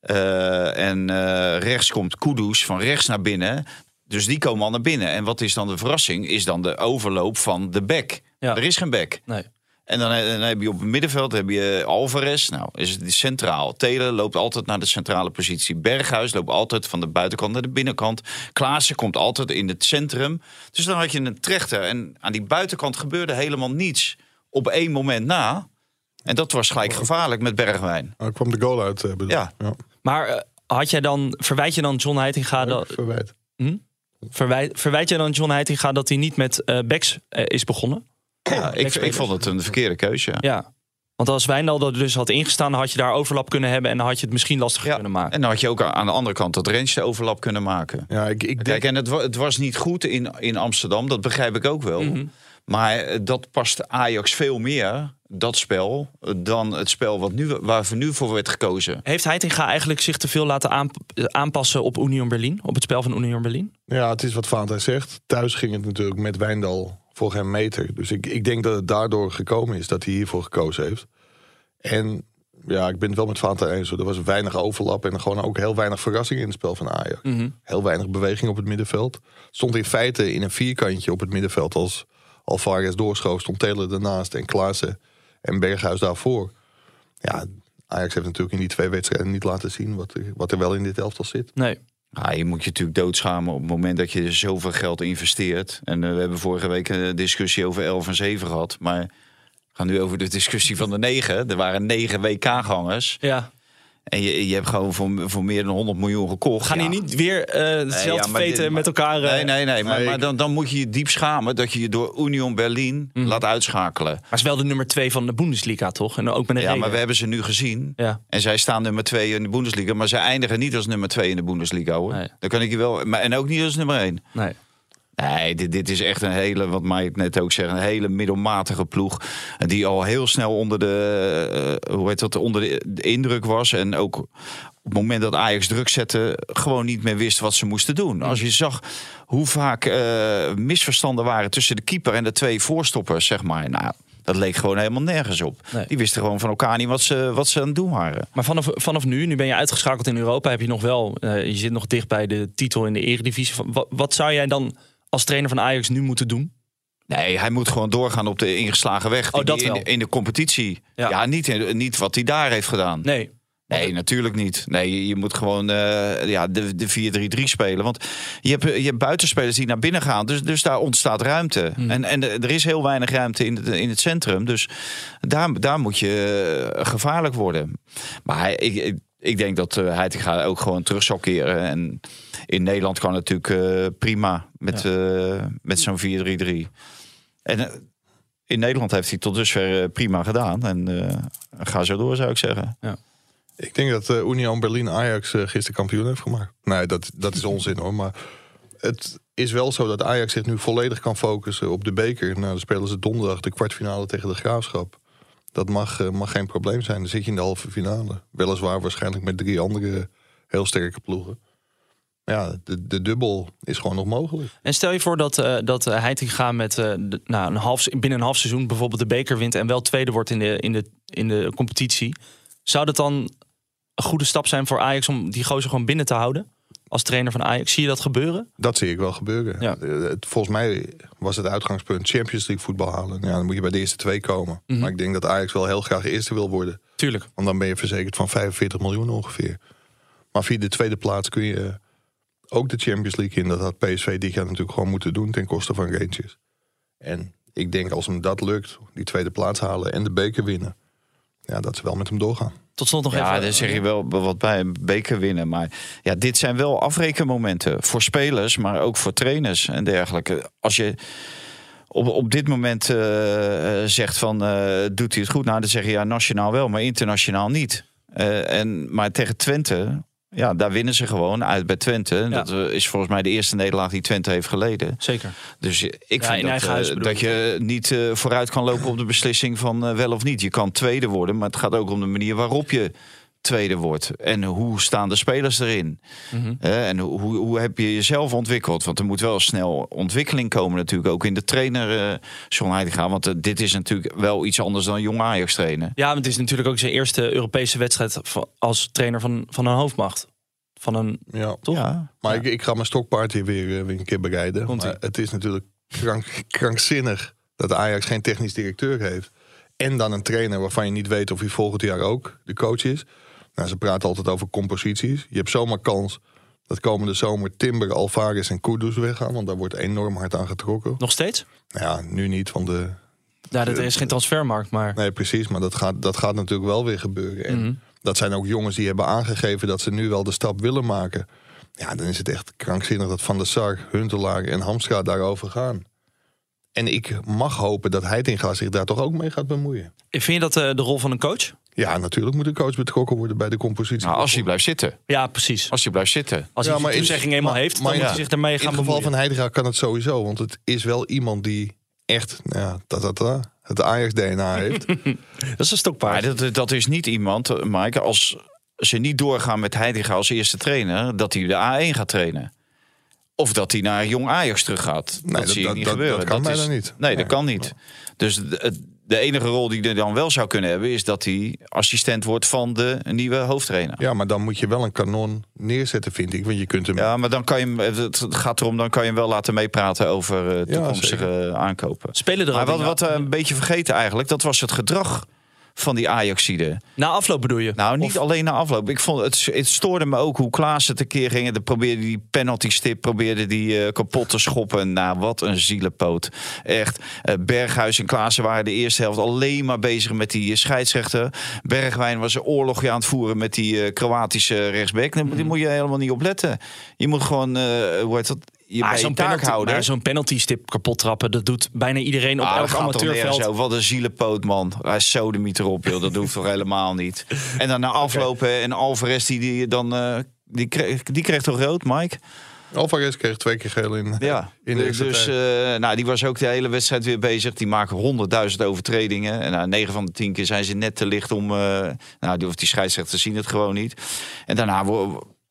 Eh, en eh, rechts komt Kudus van rechts naar binnen. Dus die komen al naar binnen. En wat is dan de verrassing? Is dan de overloop van de back. Ja. Er is geen back. Nee. En dan, dan heb je op het middenveld heb je Alvarez. Nou, is het centraal. Taylor loopt altijd naar de centrale positie. Berghuis loopt altijd van de buitenkant naar de binnenkant. Klaassen komt altijd in het centrum. Dus dan had je een trechter. En aan die buitenkant gebeurde helemaal niets. Op één moment na. En dat was gelijk gevaarlijk met Bergwijn. Nou, kwam de goal uit. eh, bedoel. Ja. Maar eh, had jij dan, verwijt je dan John Heitinga dat, Verwijt. verwijt, verwijt jij dan John Heitinga dat hij niet met eh backs is begonnen? Ja, ik, ik vond het een verkeerde keuze. ja. Ja. Want als Wijndal er dus had ingestaan, dan had je daar overlap kunnen hebben en dan had je het misschien lastiger Ja. kunnen maken. En dan had je ook aan de andere kant dat range overlap kunnen maken. Ja, ik, ik denk... Kijk, en het, het was niet goed in, in Amsterdam, dat begrijp ik ook wel. Mhm. Maar eh, dat past Ajax veel meer, dat spel, eh, dan het spel wat nu, waar nu voor werd gekozen. Heeft Heitinga eigenlijk zich te veel laten aan- aanpassen op Union Berlin? Op het spel van Union Berlin? Ja, het is wat Valentijn zegt. Thuis ging het natuurlijk met Wijndal voor geen meter. Dus ik, ik denk dat het daardoor gekomen is dat hij hiervoor gekozen heeft. En ja, ik ben het wel met Valentijn eens. Er was weinig overlap en gewoon ook heel weinig verrassing in het spel van Ajax. Heel weinig beweging op het middenveld. Stond in feite in een vierkantje op het middenveld. Als Alvarez doorschoof, stond Taylor ernaast en Klaassen en Berghuis daarvoor. Ja, Ajax heeft natuurlijk in die twee wedstrijden niet laten zien wat er, wat er wel in dit elftal zit. Nee. Ja, je moet je natuurlijk doodschamen op het moment dat je zoveel geld investeert. En eh, we hebben vorige week een discussie over 11 en 7 gehad. Maar we gaan nu over de discussie van de 9. Er waren 9 WK-gangers. Ja. En je, je hebt gewoon voor, voor meer dan 100 miljoen gekocht. Gaan Ja. niet weer eh hetzelfde ja, maar veten dit- met elkaar... eh, Nee, nee, nee. Maar, Nee, maar dan, dan moet je je diep schamen dat je je door Union Berlin Mhm. laat uitschakelen. Maar is wel de nummer twee van de Bundesliga, toch? En ook met een Ja, reden. maar we hebben ze nu gezien. Ja. En zij staan nummer 2 in de Bundesliga. Maar zij eindigen niet als nummer 2 in de Bundesliga hoor. Nee. Dan kan ik je wel. Maar, en ook niet als nummer 1. Nee. Nee, dit, dit is echt een hele, wat Mike net ook zegt, een hele middelmatige ploeg. Die al heel snel onder de, eh, hoe heet dat, onder de, indruk was. En ook op het moment dat Ajax druk zette, gewoon niet meer wist wat ze moesten doen. Als je zag hoe vaak eh, misverstanden waren tussen de keeper en de twee voorstoppers, zeg maar. Nou, dat leek gewoon helemaal nergens op. Nee. Die wisten gewoon van elkaar niet wat ze, wat ze aan het doen waren. Maar vanaf, vanaf nu, nu ben je uitgeschakeld in Europa, heb je nog wel, eh, je zit nog dicht bij de titel in de Eredivisie. Wat zou jij dan als trainer van Ajax nu moeten doen? Nee, hij moet gewoon doorgaan op de ingeslagen weg. Oh, dat in, de- in de competitie. Ja. Ja, niet, niet wat hij daar heeft gedaan. Nee. Nee, natuurlijk niet. Nee, je, moet gewoon eh, ja, de, de 4-3-3 spelen. Want je hebt, je hebt buitenspelers die naar binnen gaan. Dus, dus daar ontstaat ruimte. Hmm. En, en er is heel weinig ruimte in het, in het centrum. Dus daar, daar moet je eh, gevaarlijk worden. Maar ik, ik, denk dat uh, Heitinga ook gewoon terug zal keren. En in Nederland kan het natuurlijk eh, prima met, eh, met zo'n 4-3-3. En eh, in Nederland heeft hij tot dusver eh, prima gedaan. En eh, ga zo door, zou ik zeggen. Ik denk dat eh Union Berlin Ajax eh, gisteren kampioen heeft gemaakt. Nee, dat, dat is onzin hoor. Maar het is wel zo dat Ajax zich nu volledig kan focussen op de beker. Nou, dan spelen ze donderdag de kwartfinale tegen de Graafschap. Dat mag, eh, mag geen probleem zijn. Dan zit je in de halve finale. Weliswaar waarschijnlijk met drie andere heel sterke ploegen. Ja, de, de dubbel is gewoon nog mogelijk. En stel je voor dat, eh dat eh, Heitinga met nou, een half, binnen een half seizoen bijvoorbeeld de beker wint en wel tweede wordt in de, in de, in de competitie. Zou dat dan een goede stap zijn voor Ajax om die gozer gewoon binnen te houden? Als trainer van Ajax. Zie je dat gebeuren? Dat zie ik wel gebeuren. Ja. Eh, volgens mij was het uitgangspunt Champions League voetbal halen. Ja, dan moet je bij de eerste twee komen. Mhm. Maar ik denk dat Ajax wel heel graag eerste wil worden. Tuurlijk. Want dan ben je verzekerd van 45 miljoen ongeveer. Maar via de tweede plaats kun je ook de Champions League in. Dat had PSV dit jaar natuurlijk gewoon moeten doen ten koste van Rangers. En ik denk als hem dat lukt, die tweede plaats halen en de beker winnen. Ja, dat ze wel met hem doorgaan. Tot slot nog Ja, even. daar zeg je wel wat bij, een beker winnen. Maar ja, dit zijn wel afrekenmomenten voor spelers, maar ook voor trainers en dergelijke. Als je op, op dit moment eh, eh, zegt van, eh, doet hij het goed? Nou, dan zeg je ja, nationaal wel, maar internationaal niet. Eh, en, maar tegen Twente, ja, daar winnen ze gewoon uit bij Twente. Dat eh, is volgens mij de eerste nederlaag die Twente heeft geleden. Zeker. Dus ik Ja, vind dat, eh, dat je niet eh, vooruit kan lopen op de beslissing van wel of niet. Je kan tweede worden, maar het gaat ook om de manier waarop je tweede wordt. En hoe staan de spelers erin? Mhm. Hè, en hoe, hoe heb je jezelf ontwikkeld? Want er moet wel snel ontwikkeling komen natuurlijk. Ook in de trainer, eh John Heitinga. Want eh, dit is natuurlijk wel iets anders dan jong Ajax trainen. Ja, want het is natuurlijk ook zijn eerste Europese wedstrijd als trainer van, van een hoofdmacht. Van een, Ja. toch? Ja. Maar ik, ik ga mijn stokpaard hier weer, eh, weer een keer bereiden. Maar het is natuurlijk krank, krankzinnig dat Ajax geen technisch directeur heeft. En dan een trainer waarvan je niet weet of hij volgend jaar ook de coach is. Nou, ze praten altijd over composities. Je hebt zomaar kans dat komende zomer Timber, Alvarez en Kudus weggaan. Want daar wordt enorm hard aan getrokken. Nog steeds? Nou ja, nu niet, want de... Ja, dat is geen transfermarkt, maar... Nee, precies. Maar dat gaat, dat gaat natuurlijk wel weer gebeuren. En Mhm. dat zijn ook jongens die hebben aangegeven dat ze nu wel de stap willen maken. Ja, dan is het echt krankzinnig dat Van der Sar, Huntelaar en Hamstra daarover gaan. En ik mag hopen dat Heitinga zich daar toch ook mee gaat bemoeien. Vind je dat eh, de rol van een coach? Ja, natuurlijk moet de coach betrokken worden bij de compositie. Nou, als hij blijft zitten. Ja, precies. Als hij blijft zitten. Als Ja, hij maar die in- toezegging eenmaal maar- heeft, maar dan ja, moet hij zich daarmee In gaan het geval bemoeien. van Heitinga kan het sowieso. Want het is wel iemand die echt nou ja, ta, ta, ta, het Ajax-DNA heeft. Dat is een stokpaard. Dat, dat is niet iemand, eh, Mike, als ze niet doorgaan met Heitinga als eerste trainer, dat hij de A1 gaat trainen. Of dat hij naar Jong Ajax terug gaat. Nee, dat, dat- zie je dat- niet dat- gebeuren. dat kan is, bijna niet. Nee, dat Nee. kan niet. Dus de, het- de enige rol die hij dan wel zou kunnen hebben, is dat hij assistent wordt van de nieuwe hoofdtrainer. ja, maar dan moet je wel een kanon neerzetten, vind ik. Want je kunt hem Ja, maar dan kan je hem, het gaat erom, dan kan je hem wel laten meepraten over eh, toekomstige aankopen. Spelen er al Maar wat, wat we een beetje vergeten eigenlijk, dat was het gedrag van die Ajaxide. Na afloop bedoel je? Nou, niet Of- alleen na afloop. Ik vond het, het stoorde me ook hoe Klaas het een keer ging. De probeerde die penalty stip, probeerde die eh, kapot te schoppen. Nou, wat een zielenpoot. Echt. eh, Berghuis en Klaassen waren de eerste helft alleen maar bezig met die eh, scheidsrechter. Bergwijn was een oorlogje aan het voeren met die Kroatische rechtsback. Daar Mhm. die moet je helemaal niet op letten. Je moet gewoon, hoe heet dat? Je je zo'n taak penalty, zo'n penalty stip kapot trappen, dat doet bijna iedereen op Ah, elk amateurveld. Wat een zielenpoot, man. Hij is zo de miet erop, joh. Dat hoeft toch helemaal niet. En dan na aflopen en Alvarez, die, die dan... eh, die, kreeg, die kreeg toch rood, Mike? Alvarez kreeg twee keer geel in, Ja. in de dus eh, nou, die was ook de hele wedstrijd weer bezig. Die maken honderdduizend overtredingen. En nou, 9 van de 10 keer zijn ze net te licht om... eh, nou, die, of die scheidsrechters zien het gewoon niet. En daarna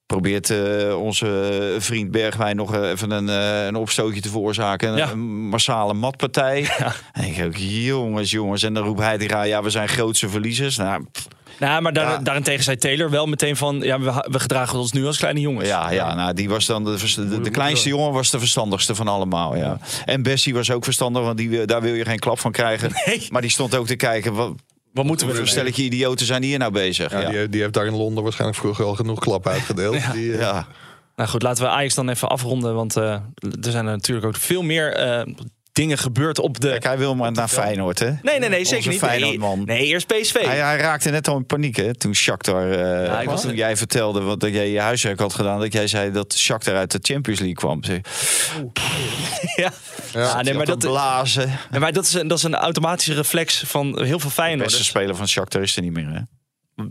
probeert eh, onze vriend Bergwijn nog eh, even een, eh, een opstootje te veroorzaken. Een, Ja. een massale matpartij. En ik denk ook, jongens, jongens. En dan roept hij tegen, ja, we zijn grootste verliezers. Nou, pff, Nou, maar daar, Ja. daarentegen zei Taylor wel meteen van... Ja, we, we gedragen ons nu als kleine jongens. Ja, ja nou, die was dan de, de kleinste jongen was de verstandigste van allemaal. Ja. En Bessie was ook verstandig, want die, daar wil je geen klap van krijgen. Nee. Maar die stond ook te kijken, wat, Wat moeten we doen? stelletje idioten zijn hier nou bezig? Ja, Ja, Die, heeft- die heeft daar in Londen waarschijnlijk vroeger al genoeg klap uitgedeeld. Die, eh, ja. Nou goed, laten we Ajax dan even afronden. Want eh, er zijn er natuurlijk ook veel meer eh, dingen gebeurd op de... Kijk, hij wil maar naar Feyenoord, hè? Nee, nee, nee, zeker Onze niet. Nee, Feyenoordman. nee, eerst PSV. Hij, hij raakte net al in paniek, hè? Toen Shakhtar, eh, ik was- toen jij vertelde wat, dat jij je huiswerk had gedaan, dat jij zei dat Shakhtar uit de Champions League kwam. Zeg, ja. Ja, nee, maar dat, blazen. nee, maar dat, is, een- dat is een automatische reflex van heel veel De Feyenoorders. beste speler van Shakhtar is er niet meer, hè?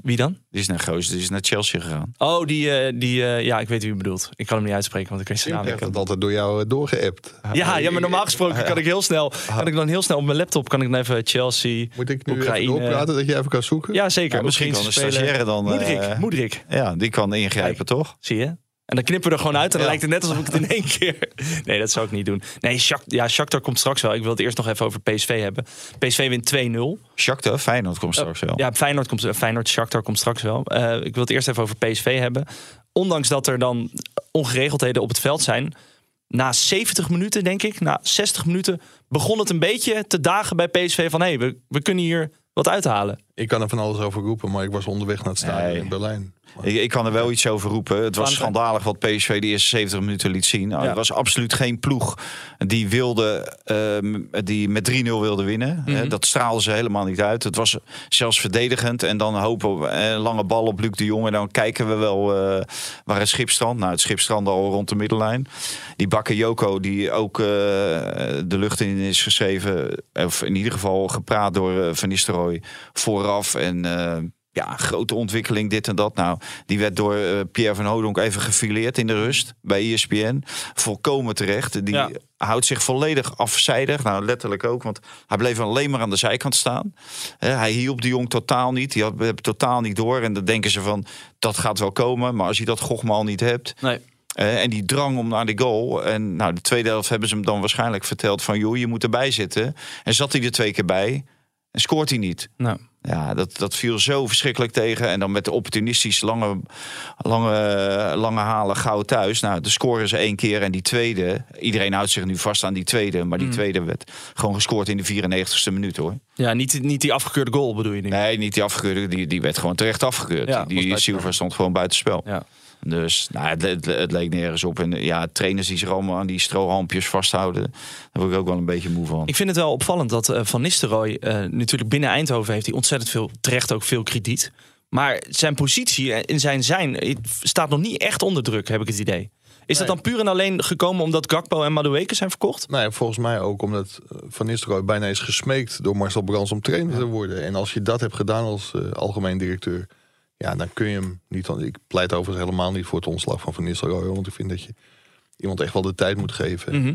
Wie dan? Die is naar Goos, die is naar Chelsea gegaan. Oh, die, eh, die eh, ja, ik weet wie u bedoelt. Ik kan hem niet uitspreken, want ik weet zijn Ik naam heb niet. dat altijd door jou eh, doorgeappt. Ja, ja, maar normaal gesproken kan ik heel snel, kan ik dan heel snel op mijn laptop kan ik dan even Chelsea, Moet ik nu Oekraïne. even doorpraten dat je even kan zoeken? Ja, zeker. Ja, misschien kan Oekraïnse stagiaire dan... Moedrik, Moedrik. Ja, die kan ingrijpen, toch? Zie je? En dan knippen we er gewoon uit en dan Ja. lijkt het net alsof ik het in één keer... Nee, dat zou ik niet doen. Nee, Shak ja, Shakhtar komt straks wel. Ik wil het eerst nog even over PSV hebben. PSV wint 2-0. Shakhtar, Feyenoord komt straks wel. Ja, Feyenoord, komt, Feyenoord Shakhtar komt straks wel. Eh, ik wil het eerst even over PSV hebben. Ondanks dat er dan ongeregeldheden op het veld zijn... Na 70 minuten, denk ik, na 60 minuten... begon het een beetje te dagen bij PSV van... hé, hey, we, we kunnen hier wat uithalen. Ik kan er van alles over roepen, maar ik was onderweg naar het stadion Nee. in Berlijn. Ik, ik kan er wel iets over roepen. Het was schandalig wat PSV de eerste 70 minuten liet zien. Nou, Ja. Het was absoluut geen ploeg die, wilde, ehm, die met 3-0 wilde winnen. Mhm. Eh, dat straalde ze helemaal niet uit. Het was zelfs verdedigend. En dan hopen we een lange bal op Luc de Jong. En dan kijken we wel eh, waar het schip strandt. Nou, het schip strandde al rond de middenlijn. Die Bakayoko, die ook eh, de lucht in is geschreven. Of in ieder geval gepraat door eh, Van Nistelrooy vooraf. En... eh, ja, grote ontwikkeling, dit en dat. Nou, die werd door eh, Pierre van Hodonk even gefileerd in de rust bij ESPN. Volkomen terecht. Die Ja. houdt zich volledig afzijdig. Nou, letterlijk ook, want hij bleef alleen maar aan de zijkant staan. Hij hielp de jong totaal niet. Die had het totaal niet door. En dan denken ze van, dat gaat wel komen. Maar als je dat gochmal niet hebt... Nee. Eh, en die drang om naar de goal. En nou, de tweede helft hebben ze hem dan waarschijnlijk verteld van... joh, je moet erbij zitten. En zat hij er twee keer bij en scoort hij niet. Nou, Ja, dat, dat viel zo verschrikkelijk tegen. En dan met de opportunistisch lange, lange, lange halen gauw thuis. Nou, de scoren ze één keer en die tweede... Iedereen houdt zich nu vast aan die tweede. Maar die tweede werd gewoon gescoord in de 94ste minuut, hoor. ja, niet, niet die afgekeurde goal bedoel je niet? Nee, niet die afgekeurde. Die, die werd gewoon terecht afgekeurd. Ja, die. Silva stond gewoon buitenspel. Ja. Dus nou, het, het, het leek nergens op. En ja, trainers die zich allemaal aan die strohalmpjes vasthouden... daar word ik ook wel een beetje moe van. Ik vind het wel opvallend dat eh, Van Nistelrooy eh, natuurlijk binnen Eindhoven heeft hij ontzettend veel, terecht ook veel krediet. Maar zijn positie in zijn zijn eh, staat nog niet echt onder druk, heb ik het idee. Is dat dan puur en alleen gekomen omdat Gakpo en Madueke zijn verkocht? Nee, volgens mij ook omdat eh, Van Nistelrooy bijna is gesmeekt door Marcel Brands om trainer te worden. En als je dat hebt gedaan als eh, algemeen directeur, ja, dan kun je hem niet. Ik pleit overigens helemaal niet voor het ontslag van Van Nistelrooy, want ik vind dat je iemand echt wel de tijd moet geven. Mhm.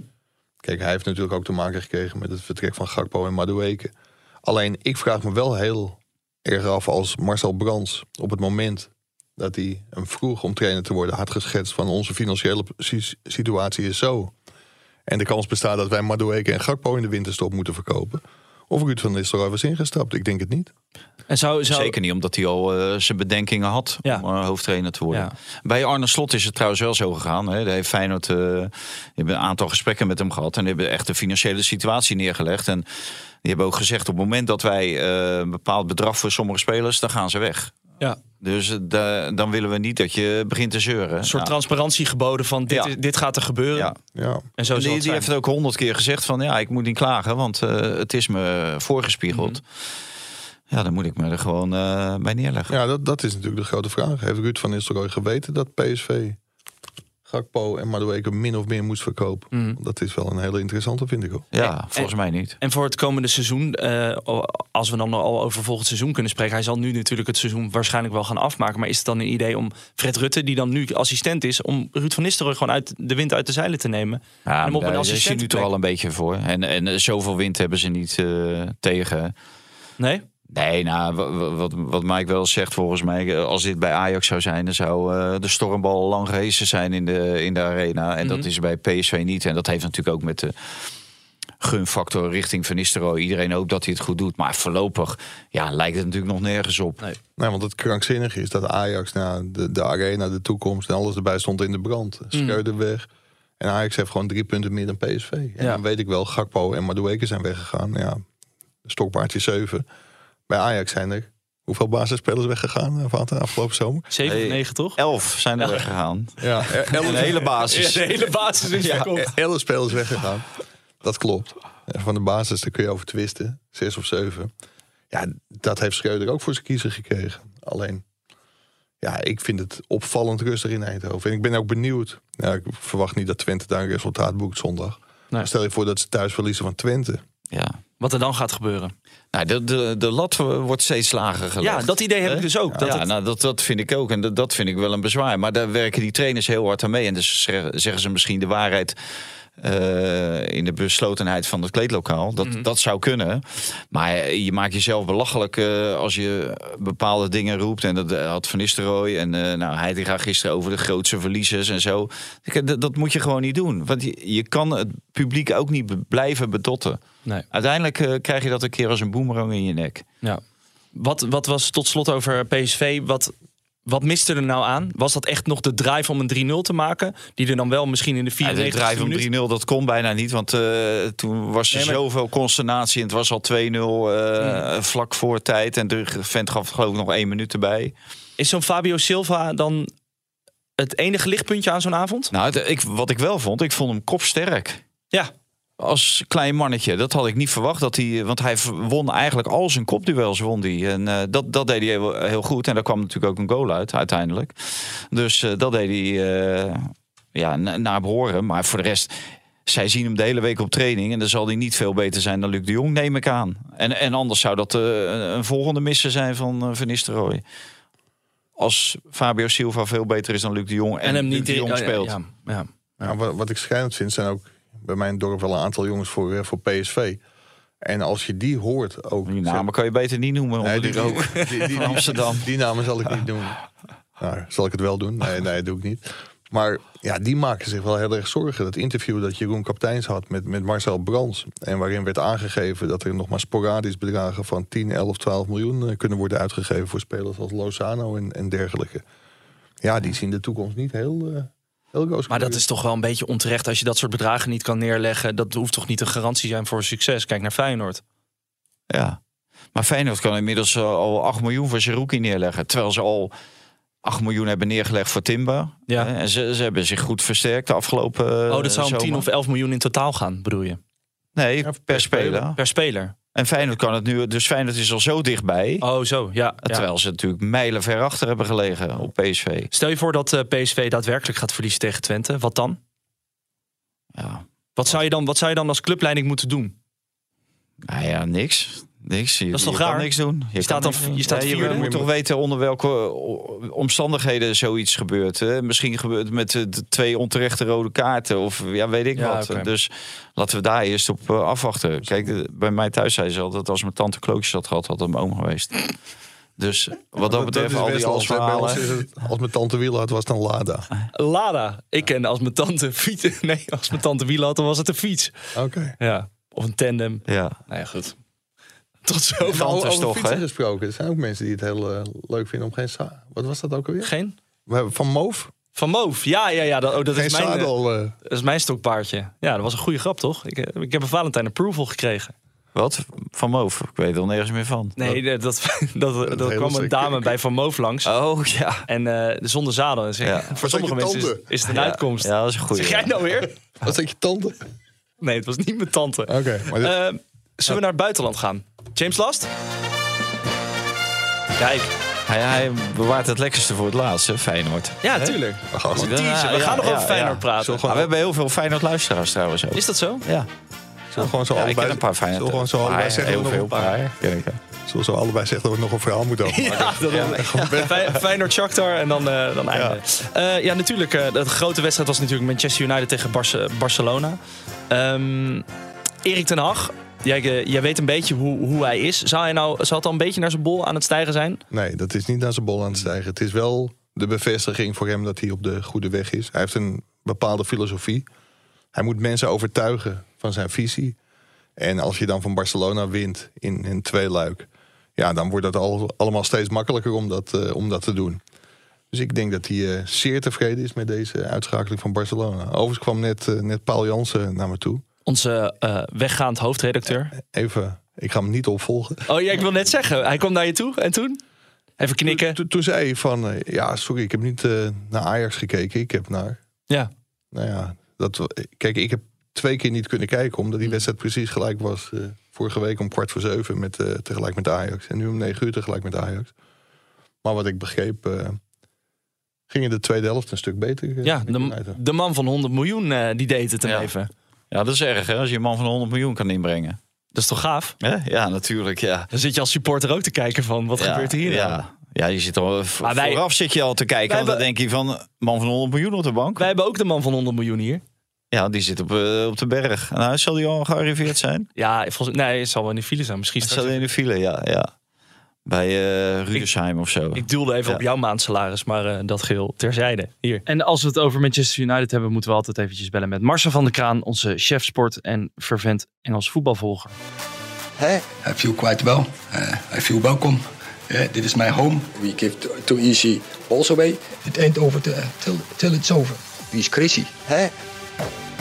Kijk, hij heeft natuurlijk ook te maken gekregen met het vertrek van Gakpo en Madueke. Alleen, ik vraag me wel heel erg af als Marcel Brands op het moment dat hij hem vroeg om trainer te worden had geschetst van onze financiële si- situatie is zo. En de kans bestaat dat wij Madueke en Gakpo in de winterstop moeten verkopen. Of Ruud van Nistelrooy was ingestapt. Ik denk het niet. En zou, zou, Zeker niet, omdat hij al eh, zijn bedenkingen had Ja. om eh, hoofdtrainer te worden. Ja. Bij Arne Slot is het trouwens wel zo gegaan. Hè. Daar heeft Feyenoord, eh, hebben een aantal gesprekken met hem gehad. En die hebben echt de financiële situatie neergelegd. En die hebben ook gezegd, op het moment dat wij eh, een bepaald bedrag voor sommige spelers, dan gaan ze weg. Ja, Dus eh, da- dan willen we niet dat je begint te zeuren. een soort Ja. transparantie geboden van dit, Ja. is- dit gaat er gebeuren. Ja. Ja. En zo En die, het die heeft het ook honderd keer gezegd van ja, ik moet niet klagen, want eh, het is me voorgespiegeld. Ja, dan moet ik me er gewoon eh, bij neerleggen. Ja, dat, dat is natuurlijk de grote vraag. Heeft Ruud van Nistelrooy geweten dat PSV Gakpo en Madueke min of meer moest verkopen? Mhm. Dat is wel een hele interessante, vind ik ook. Ja, volgens mij niet. En voor het komende seizoen, eh, als we dan al over volgend seizoen kunnen spreken. Hij zal nu natuurlijk het seizoen waarschijnlijk wel gaan afmaken. Maar is het dan een idee om Fred Rutte, die dan nu assistent is, om Ruud van Nistelrooy gewoon uit de wind uit de zeilen te nemen? Ja, hem op maar een daar is hij nu toch al een beetje voor. En, en zoveel wind hebben ze niet eh, tegen. Nee? Nee, nou, wa- wa- wat, wat Mike wel zegt volgens mij, eh, als dit bij Ajax zou zijn, dan zou eh, de stormbal lang gehezen zijn in de, in de arena. En Mhm. dat is bij PSV niet. En dat heeft natuurlijk ook met de gunfactor richting Van Nistelrooy. Iedereen hoopt dat hij het goed doet. Maar voorlopig ja, lijkt het natuurlijk nog nergens op. Nee. Nee, want het krankzinnige is dat Ajax na de, de arena, de toekomst en alles erbij stond in de brand. Schreuder weg. En Ajax heeft gewoon drie punten meer dan PSV. En Ja. dan weet ik wel, Gakpo en Madueke zijn weggegaan. Ja, stokpaardje 7. Bij Ajax zijn er hoeveel basisspelers weggegaan eh, van de afgelopen zomer? 7 of Hey. 9 toch? Elf zijn er weggegaan. Ja, Een hele basis. de hele basis is verkocht. elf spelers weggegaan. Dat klopt. Van de basis, daar kun je over twisten. Zes of zeven. Ja, dat heeft Schreuder ook voor zijn kiezer gekregen. Alleen, ja, ik vind het opvallend rustig in Eindhoven. En ik ben ook benieuwd. Ja, ik verwacht niet dat Twente daar een resultaat boekt zondag. Stel je voor dat ze thuis verliezen van Twente. Ja. Wat er dan gaat gebeuren. Nou, de, de, de lat wordt steeds lager gelegd. Ja, dat idee heb ik dus ook. Dat ja, het- nou, dat, dat vind ik ook. En dat, dat vind ik wel een bezwaar. Maar daar werken die trainers heel hard aan mee. En dus zeggen ze misschien de waarheid eh, in de beslotenheid van het kleedlokaal. Dat, Mhm. dat zou kunnen. Maar je maakt jezelf belachelijk eh, als je bepaalde dingen roept. En dat had Van Nistelrooy. En eh nou, hij gaat gisteren over de grootste verliezers en zo. Dat, dat moet je gewoon niet doen. Want je, je kan het publiek ook niet blijven bedotten. Nee. Uiteindelijk eh, krijg je dat een keer als een boemerang in je nek. Ja. Wat, wat was tot slot over PSV? Wat, wat miste er nou aan? Was dat echt nog de drive om een 3-0 te maken? Die er dan wel misschien in de Ja, 94 de drive om 3-0, dat kon bijna niet. Want eh, toen was er Nee, maar- zoveel consternatie. En het was al 2-0 eh, vlak voor tijd. En de vent gaf geloof ik nog één minuut erbij. Is zo'n Fabio Silva dan het enige lichtpuntje aan zo'n avond? Nou, ik, wat ik wel vond, ik vond hem kopsterk. Ja. Als klein mannetje. Dat had ik niet verwacht. Dat hij, want hij won eigenlijk al zijn kopduels. Won die. En eh, dat, dat deed hij heel, heel goed. En daar kwam natuurlijk ook een goal uit uiteindelijk. Dus eh, dat deed hij eh, ja, na- naar behoren. Maar voor de rest zij zien hem de hele week op training. En dan zal hij niet veel beter zijn dan Luc de Jong, neem ik aan. En, en anders zou dat eh, een volgende missen zijn van uh, Van Nistelrooy. Als Fabio Silva veel beter is dan Luc de Jong en, En hem Luc niet de Jong ja, speelt. Ja, ja. Ja, wat, wat ik schrijnend vind, zijn ook bij mijn dorp wel een aantal jongens voor, eh, voor PSV. En als je die hoort ook... Die namen kan je beter niet noemen onder Nee, die rook. die, die, die, Amsterdam. Die namen zal ik niet doen. Nou, zal ik het wel doen? Nee, nee, dat doe ik niet. Maar ja, die maken zich wel heel erg zorgen. Dat interview dat Jeroen Kapteins had met, met Marcel Brands... en waarin werd aangegeven dat er nog maar sporadisch bedragen... van 10, 11, 12 miljoen eh, kunnen worden uitgegeven... voor spelers als Lozano en, en dergelijke. Ja, die zien de toekomst niet heel, uh, Maar dat is toch wel een beetje onterecht als je dat soort bedragen niet kan neerleggen. Dat hoeft toch niet een garantie te zijn voor succes. Kijk naar Feyenoord. Ja. Maar Feyenoord kan inmiddels uh, al 8 miljoen voor Zerouki neerleggen. Terwijl ze al 8 miljoen hebben neergelegd voor Timber. Ja. Eh, En ze, ze hebben zich goed versterkt de afgelopen uh, Oh, dat zou om zomer. 10 of 11 miljoen in totaal gaan, bedoel je? Nee, per speler. Per speler. En Feyenoord kan het nu... Dus Feyenoord is al zo dichtbij. Oh, zo, ja. ja. Terwijl ze natuurlijk mijlen ver achter hebben gelegen op PSV. Stel je voor dat uh, PSV daadwerkelijk gaat verliezen tegen Twente. Wat dan? Ja. Wat zou je dan, wat zou je dan als clubleiding moeten doen? Nou ja, niks. Niks. Je, Dat is toch je kan raar? niks doen. Je staat dan- je staat Ja, vierde. moet toch weten onder welke eh, omstandigheden zoiets gebeurt. Hè? Misschien gebeurt het met eh, de twee onterechte rode kaarten. Of ja, weet ik Ja, wat. Dus laten we daar eerst op eh, afwachten. Kijk, de- bij mij thuis zei ze altijd... als mijn tante klootjes had gehad, had het mijn oom geweest. Dus wat dat betreft, al die Als mijn tante wiel had, was het een Lada. Lada. Ik ken als mijn tante fietsen. Nee, als mijn tante wielen had, dan was het een fiets. Oké. Ja. Of een tandem. Ja. Nou ja, goed. Tot zover. Over toch, fietsen hè? gesproken. Er zijn ook mensen die het heel eh, leuk vinden om geen Wat was dat ook alweer? Geen? Van Moof. Van Moof. Ja, ja, ja. Dat, oh, dat, Geen is mijn, eh, zadel. eh, dat is mijn stokpaardje. Ja, dat was een goede grap, toch? Ik, ik heb een Valentijn approval gekregen. Wat? Van Moof? Ik weet er nergens meer van. Nee, dat, dat, dat, kwam een dame bij Van Moof langs. Oh, ja. En eh, zonder zadel. En zeg, Ja. Voor sommige mensen is, is het een uitkomst. Ja, dat is een goede. Zeg jij nou weer? was dat je tante? Nee, het was niet mijn tante. Oké. maar dit- zullen we naar het buitenland gaan? James Last? Kijk. Hij, hij bewaart het lekkerste voor het laatst, hè, Feyenoord. Ja, tuurlijk. teaser. We Ja, gaan nog ja, over Feyenoord ja. praten. Maar we hebben heel veel Feyenoord luisteraars trouwens ook. Is dat zo? Ja, Zullen we gewoon zo ja ik allebei, een paar Feyenoord. zullen we gewoon zo allebei zeggen heel dat we veel nog een paar- paar. ken ik, hè. zullen we zo allebei zeggen dat we nog een verhaal moeten overmaken? Ja, dat Fey- Feyenoord Shakhtar en dan, eh dan eindigen. Ja. ja, natuurlijk. eh, de grote wedstrijd was natuurlijk Manchester United tegen Barce- Barcelona. Ehm Erik ten Hag, jij, eh, jij weet een beetje hoe, hoe hij is. Zou hij nou zou het al een beetje naar zijn bol aan het stijgen zijn? Nee, dat is niet naar zijn bol aan het stijgen. Het is wel de bevestiging voor hem dat hij op de goede weg is. Hij heeft een bepaalde filosofie. Hij moet mensen overtuigen van zijn visie. En als je dan van Barcelona wint in, in twee luik... ja, dan wordt het al, allemaal steeds makkelijker om dat, eh, om dat te doen. Dus ik denk dat hij eh, zeer tevreden is met deze uitschakeling van Barcelona. Overigens kwam net, net Paul Jansen naar me toe. Onze eh, weggaand hoofdredacteur. Even, ik ga hem niet opvolgen. Oh ja, ik wil net zeggen. Hij kwam naar je toe en toen? Even knikken. Toen, toen zei hij van, eh, ja, sorry, ik heb niet eh, naar Ajax gekeken. Ik heb naar Ja. Nou ja, dat, kijk, ik heb twee keer niet kunnen kijken, omdat Mm. die wedstrijd precies gelijk was. eh, vorige week om kwart voor zeven met, eh, tegelijk met Ajax. En nu om negen uur tegelijk met Ajax. Maar wat ik begreep, eh ging in de tweede helft een stuk beter. Ja, de, man van 100 miljoen, eh, die deed het hem Ja. even. Ja, dat is erg hè, als je een man van 100 miljoen kan inbrengen. Dat is toch gaaf? Hè? Ja, natuurlijk, ja. Dan zit je als supporter ook te kijken van, wat ja, gebeurt hier nou? Ja. ja, je zit al Maar wij- vooraf zit je al te kijken. Want dan denk je van, man van 100 miljoen op de bank. Wij hebben ook de man van 100 miljoen hier. Ja, die zit op, eh, op de berg. Nou, zal die al gearriveerd zijn? Ja, volgens, nee, het zal wel in de file zijn. Misschien hij in de file, ja. ja. Bij eh Rudesheim of zo. Ik duwde even Ja. op jouw maandsalaris, maar eh, dat geheel terzijde. Hier. En als we het over Manchester United hebben, moeten we altijd eventjes bellen met Marcel van der Kraan, onze chef sport en fervent Engels voetbalvolger. Hey, I feel quite well. Uh, I feel welcome. Yeah, this is my home. We give too, too easy balls away. It ain't over till, till, till it's over. Wie is crazy? Hey.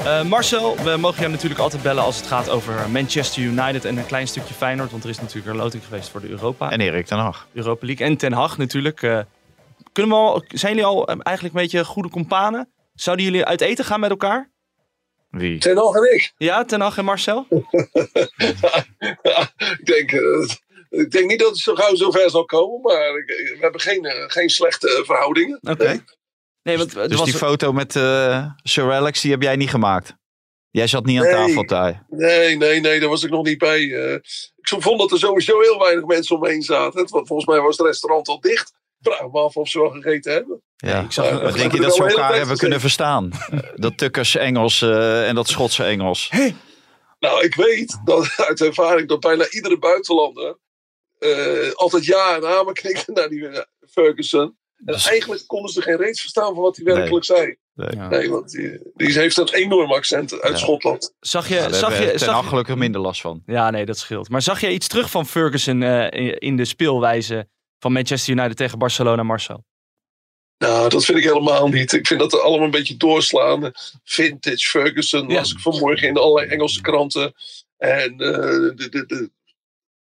Eh, Marcel, we mogen jou natuurlijk altijd bellen als het gaat over Manchester United en een klein stukje Feyenoord, want er is natuurlijk een loting geweest voor de Europa, En Erik ten Hag. Europa League en Ten Hag natuurlijk. Eh, kunnen we al, zijn jullie al eh, eigenlijk een beetje goede companen? Zouden jullie uit eten gaan met elkaar? Wie? Ten Hag en ik. Ja, Ten Hag en Marcel? ik, denk, ik denk niet dat het zo gauw zo ver zal komen, maar we hebben geen, geen slechte verhoudingen. Oké. Nee, want Dus was... die foto met eh Sir Alex, die heb jij niet gemaakt? Jij zat niet aan tafel, Thij. Nee, nee, nee, daar was ik nog niet bij. Eh, ik vond dat er sowieso heel weinig mensen omheen zaten. Want volgens mij was het restaurant al dicht. Ik vraag me af of ze wel gegeten hebben. Ja. ik zag- Maar, denk je dat ze elkaar hebben kunnen verstaan? Dat Tukkers Engels eh, en dat Schotse Engels. Nou, ik weet dat, uit ervaring dat bijna iedere buitenlander eh, altijd ja en amen knikte naar die Ferguson. En Dus- eigenlijk konden ze geen reeds verstaan van wat hij werkelijk zei. Nee. Ja. Nee, want die, die heeft een enorm accent uit Ja. Schotland. Zag je, Ja, zag je, zag je- gelukkig minder last van. Ja, nee, dat scheelt. Maar zag je iets terug van Ferguson eh, in- in de speelwijze van Manchester United tegen Barcelona, Marcel? Nou, dat vind ik helemaal niet. Ik vind dat er allemaal een beetje doorslaan. Vintage Ferguson Ja. las ik vanmorgen in allerlei Engelse kranten. En eh, de, de, de,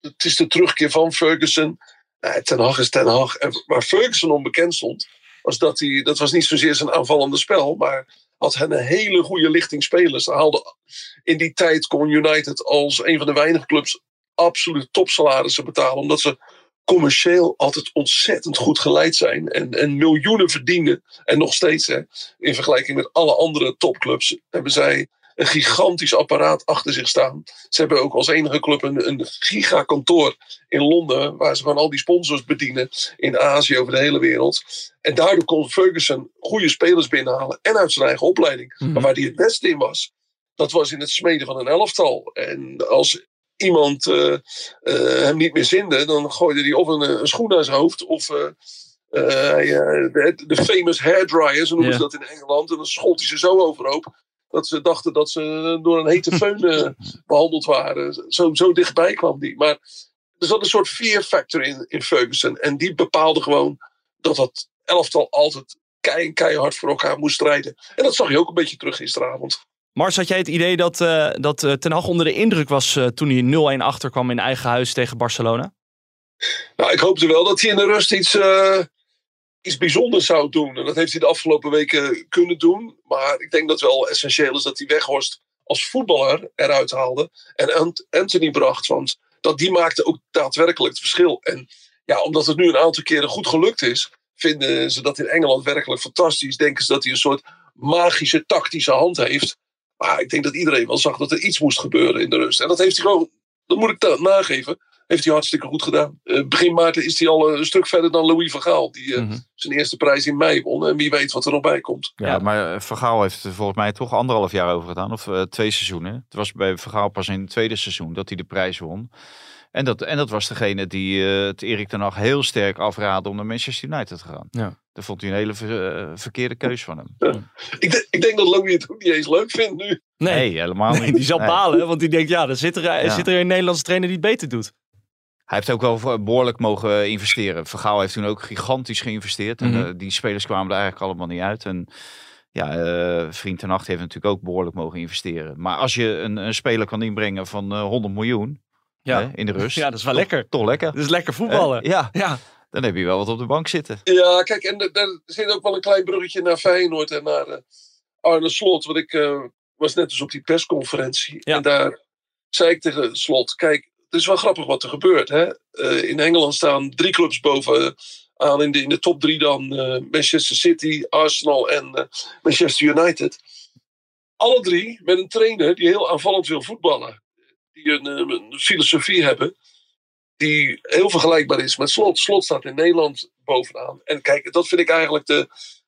het is de terugkeer van Ferguson. Nee, ten Hag is Ten Hag. En waar Ferguson onbekend stond, was dat hij... Dat was niet zozeer zijn aanvallende spel, maar had hij een hele goede lichting spelers. Haalde, in die tijd kon United als een van de weinige clubs absoluut topsalarissen betalen. Omdat ze commercieel altijd ontzettend goed geleid zijn. En, en miljoenen verdienen. En nog steeds, hè, in vergelijking met alle andere topclubs, hebben zij een gigantisch apparaat achter zich staan. Ze hebben ook als enige club een, een gigakantoor in Londen, waar ze gewoon al die sponsors bedienen in Azië over de hele wereld. En daardoor kon Ferguson goede spelers binnenhalen en uit zijn eigen opleiding. Mhm. Maar waar hij het beste in was, dat was in het smeden van een elftal. En als iemand eh, eh, hem niet meer zinde, dan gooide hij of een, eh, een schoen naar zijn hoofd of de, de famous hairdryer, zo noemen ze dat in Engeland. En dan schold hij ze zo overhoop dat ze dachten dat ze door een hete eh, behandeld waren. Zo, zo dichtbij kwam die. Maar er zat een soort fear factor in, in Ferguson. En die bepaalde gewoon dat dat elftal altijd kei, keihard voor elkaar moest strijden. En dat zag je ook een beetje terug gisteravond. Mars, had jij het idee dat, eh, dat eh, Ten Hag onder de indruk was eh, toen hij 0-1 achterkwam in eigen huis tegen Barcelona? Nou, ik hoopte wel dat hij in de rust iets, iets bijzonders zou doen. En dat heeft hij de afgelopen weken kunnen doen. Maar ik denk dat het wel essentieel is dat hij Weghorst als voetballer eruit haalde. En Ant- Anthony bracht. Want dat, die maakte ook daadwerkelijk het verschil. En ja, omdat het nu een aantal keren goed gelukt is, vinden ze dat in Engeland werkelijk fantastisch. Denken ze dat hij een soort magische tactische hand heeft. Maar ik denk dat iedereen wel zag dat er iets moest gebeuren in de rust. En dat heeft hij gewoon, dat moet ik nageven, heeft hij hartstikke goed gedaan. Eh, begin maart is hij al een stuk verder dan Louis van Gaal, die eh, Mhm. zijn eerste prijs in mei won. En wie weet wat er nog bij komt. Ja, maar Vergaal heeft er volgens mij toch anderhalf jaar over gedaan. Of eh, twee seizoenen. Het was bij Vergaal pas in het tweede seizoen dat hij de prijs won. En dat, en dat was degene die eh, het Erik ten Hag heel sterk afraadde om naar Manchester United te gaan. Ja. Dat vond hij een hele ver- eh, verkeerde keus van hem. Ik, de- ik denk dat Louis het ook niet eens leuk vindt nu. Nee, Nee, helemaal nee niet. die zal Nee. balen, want die denkt, ja, zit er, eh, Ja. zit er een Nederlandse trainer die het beter doet. Hij heeft ook wel behoorlijk mogen investeren. Vergaal heeft toen ook gigantisch geïnvesteerd. En Mhm. eh, die spelers kwamen er eigenlijk allemaal niet uit. En ja, eh, Vriend ten Hag heeft natuurlijk ook behoorlijk mogen investeren. Maar als je een, een speler kan inbrengen van eh, 100 miljoen Ja. hè, in de rust. Ja, dat is wel toch- lekker. Toch lekker. Dat is lekker voetballen. Eh, ja, Ja, dan heb je wel wat op de bank zitten. Ja, kijk, en er- daar zit ook wel een klein bruggetje naar Feyenoord en naar eh, Arne Slot. Want ik eh, was net dus op die persconferentie. Ja. En daar zei ik tegen Slot, kijk, het is wel grappig wat er gebeurt. Hè? Eh, in Engeland staan drie clubs bovenaan in de, in de top drie dan eh, Manchester City, Arsenal en eh, Manchester United. Alle drie met een trainer die heel aanvallend wil voetballen. Die een, eh, een filosofie hebben die heel vergelijkbaar is met Slot. Slot staat in Nederland bovenaan. En kijk, dat vind ik eigenlijk de,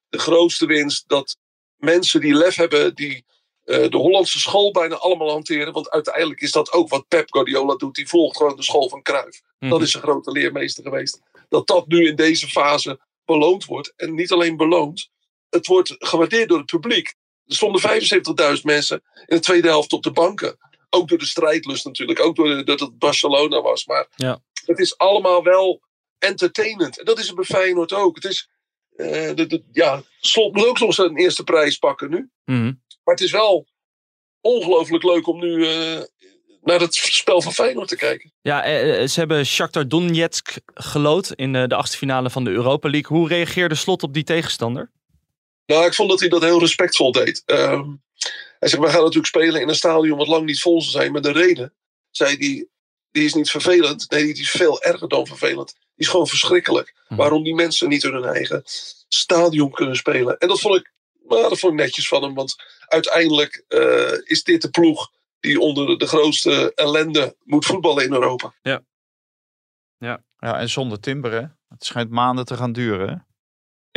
de grootste winst. Dat mensen die lef hebben, die eh, de Hollandse school bijna allemaal hanteren. Want uiteindelijk is dat ook wat Pep Guardiola doet. Die volgt gewoon de school van Cruijff. Mhm. Dat is een grote leermeester geweest. Dat dat nu in deze fase beloond wordt. En niet alleen beloond, het wordt gewaardeerd door het publiek. Er stonden 75.000 mensen in de tweede helft op de banken. Ook door de strijdlust natuurlijk. Ook door de- dat het Barcelona was. Maar Ja. het is allemaal wel entertainment. En dat is het bij Feyenoord ook. Het is, eh, de, de- ja, Slot moet ook nog zijn eerste prijs pakken nu. Mhm. Maar het is wel ongelooflijk leuk om nu eh, naar het spel van Feyenoord te kijken. ja eh, eh, ze hebben Shakhtar Donetsk gelood in de achtste finale van de Europa League. Hoe reageerde Slot op die tegenstander? Nou, ik vond dat hij dat heel respectvol deed. Ehm, hij zegt, we gaan natuurlijk spelen in een stadion wat lang niet vol zal zijn. Maar de reden, zei hij, die is niet vervelend. Nee, die is veel erger dan vervelend. Die is gewoon verschrikkelijk. Mhm. Waarom die mensen niet in hun eigen stadion kunnen spelen. En dat vond ik Maar dat vond ik netjes van hem. Want uiteindelijk eh, is dit de ploeg die onder de grootste ellende moet voetballen in Europa. Ja, en zonder Timber, hè? Het schijnt maanden te gaan duren. hè?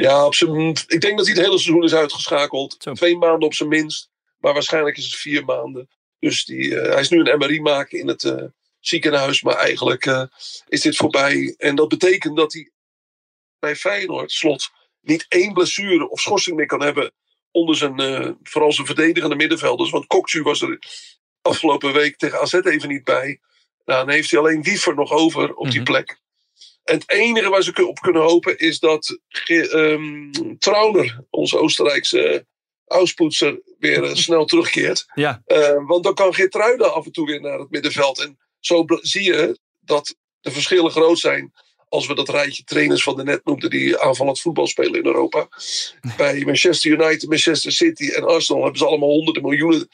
Ja, op zijn, ik denk dat hij het hele seizoen is uitgeschakeld. Zo. Twee maanden op zijn minst. Maar waarschijnlijk is het vier maanden. Dus die, eh, hij is nu een MRI maken in het eh, ziekenhuis. Maar eigenlijk eh, is dit voorbij. En dat betekent dat hij bij Feyenoord, slot, niet één blessure of schorsing meer kan hebben. Onder zijn, eh, vooral zijn verdedigende middenvelders. Want Koksu was er afgelopen week tegen AZ even niet bij. Nou, dan heeft hij alleen Wiever nog over op die Mhm. plek. En het enige waar ze op kunnen hopen is dat ehm, Trauner, onze Oostenrijkse auspoetser, weer eh, snel terugkeert. Ja, Eh, want dan kan Geertruida af en toe weer naar het middenveld. En zo zie je dat de verschillen groot zijn. Als we dat rijtje trainers van de net noemden die aanvallend voetbal spelen in Europa. Bij Manchester United, Manchester City en Arsenal hebben ze allemaal honderden miljoenen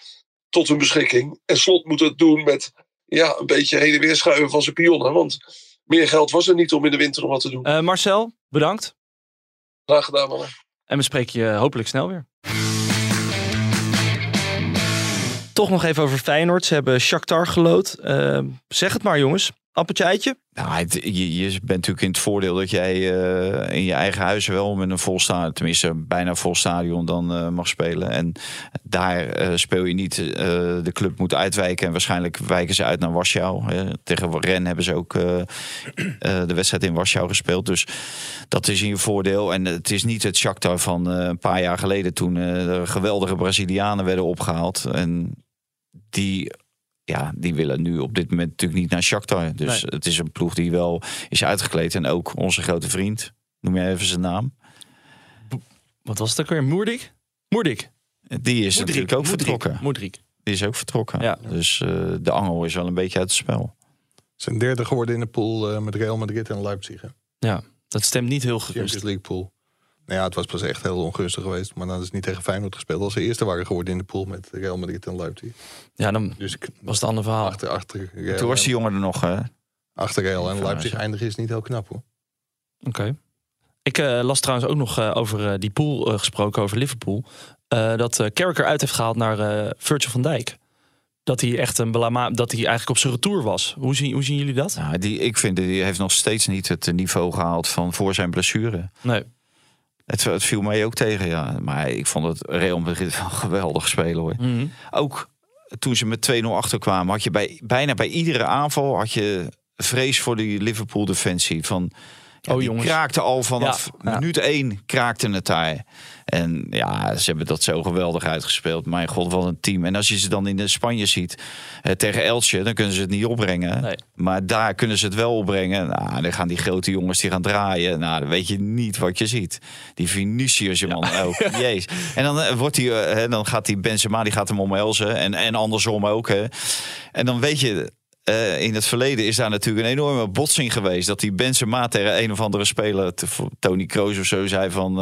tot hun beschikking. En Slot moet het doen met ja, een beetje heen en weer schuiven van zijn pionnen. Want meer geld was er niet om in de winter nog wat te doen. Eh, Marcel, bedankt. Graag gedaan, mannen. En we spreken je hopelijk snel weer. Toch nog even over Feyenoord. Ze hebben Shakhtar gelood. Eh, zeg het maar jongens. Appeltje eitje. Nou, het- je, bent natuurlijk in het voordeel dat jij eh, in je eigen huis wel met een vol stadion, tenminste bijna vol stadion, dan eh, mag spelen. En daar eh, speel je niet. de club moet uitwijken en waarschijnlijk wijken ze uit naar Warschau. Tegen Ren hebben ze ook de wedstrijd in Warschau gespeeld. Dus dat is in je voordeel. En het is niet het Shakhtar van een paar jaar geleden toen er geweldige Brazilianen werden opgehaald. En die ja, die willen nu op dit moment natuurlijk niet naar Shakhtar. Dus Nee. het is een ploeg die wel is uitgekleed. En ook onze grote vriend, noem jij even zijn naam. Wat was het ook weer? Moerdik? Moerdik. Die is natuurlijk ook vertrokken. Moedrik. Die is ook vertrokken. Ja. Dus eh, de angel is wel een beetje uit het spel. Zijn derde geworden in de pool eh, met Real Madrid en Leipzig. hè. Ja, dat stemt niet heel Champions gerust. League pool. Nou ja, het was pas echt heel ongunstig geweest. Maar dan is het niet tegen Feyenoord gespeeld. Als ze eerste waren geworden in de pool met Real Madrid en Leipzig. Ja, dan Dus ik, was het een ander verhaal. achter, achter, Real, Toen was die jongen er nog. hè? achter Real en Leipzig Ajax. eindigen is niet heel knap hoor. Oké. Ik eh, las trouwens ook nog eh, over eh, die pool gesproken, over Liverpool. eh, dat eh Carragher uit heeft gehaald naar eh, Virgil van Dijk. Dat hij echt een belama dat hij eigenlijk op zijn retour was. Hoe zien, hoe zien jullie dat? Nou, die, ik vind die heeft nog steeds niet het niveau gehaald van voor zijn blessure. Nee. Het, het viel mij ook tegen, ja. Maar ik vond het Real Madrid wel geweldig spelen hoor. Mhm. ook toen ze met 2-0 achterkwamen, had je bij, bijna bij iedere aanval had je vrees voor die Liverpool defensie. Van, ja, Oh, die jongens. kraakte al vanaf ja. minuut 1 kraakte het daar. En ja, ze hebben dat zo geweldig uitgespeeld. Mijn god, wat een team. En als je ze dan in Spanje ziet eh, tegen Elche, dan kunnen ze het niet opbrengen. Nee. Maar daar kunnen ze het wel opbrengen. Nou, dan gaan die grote jongens die gaan draaien. Nou, dan weet je niet wat je ziet. Die Vinicius, je man ook. Jezus. En dan, eh, wordt die, eh, hè, dan gaat die Benzema, die gaat hem omhelzen. En, en andersom ook. Hè. En dan weet je... eh, in het verleden is daar natuurlijk een enorme botsing geweest. Dat die Benzema tegen een of andere speler, Tony Kroos of zo, zei van...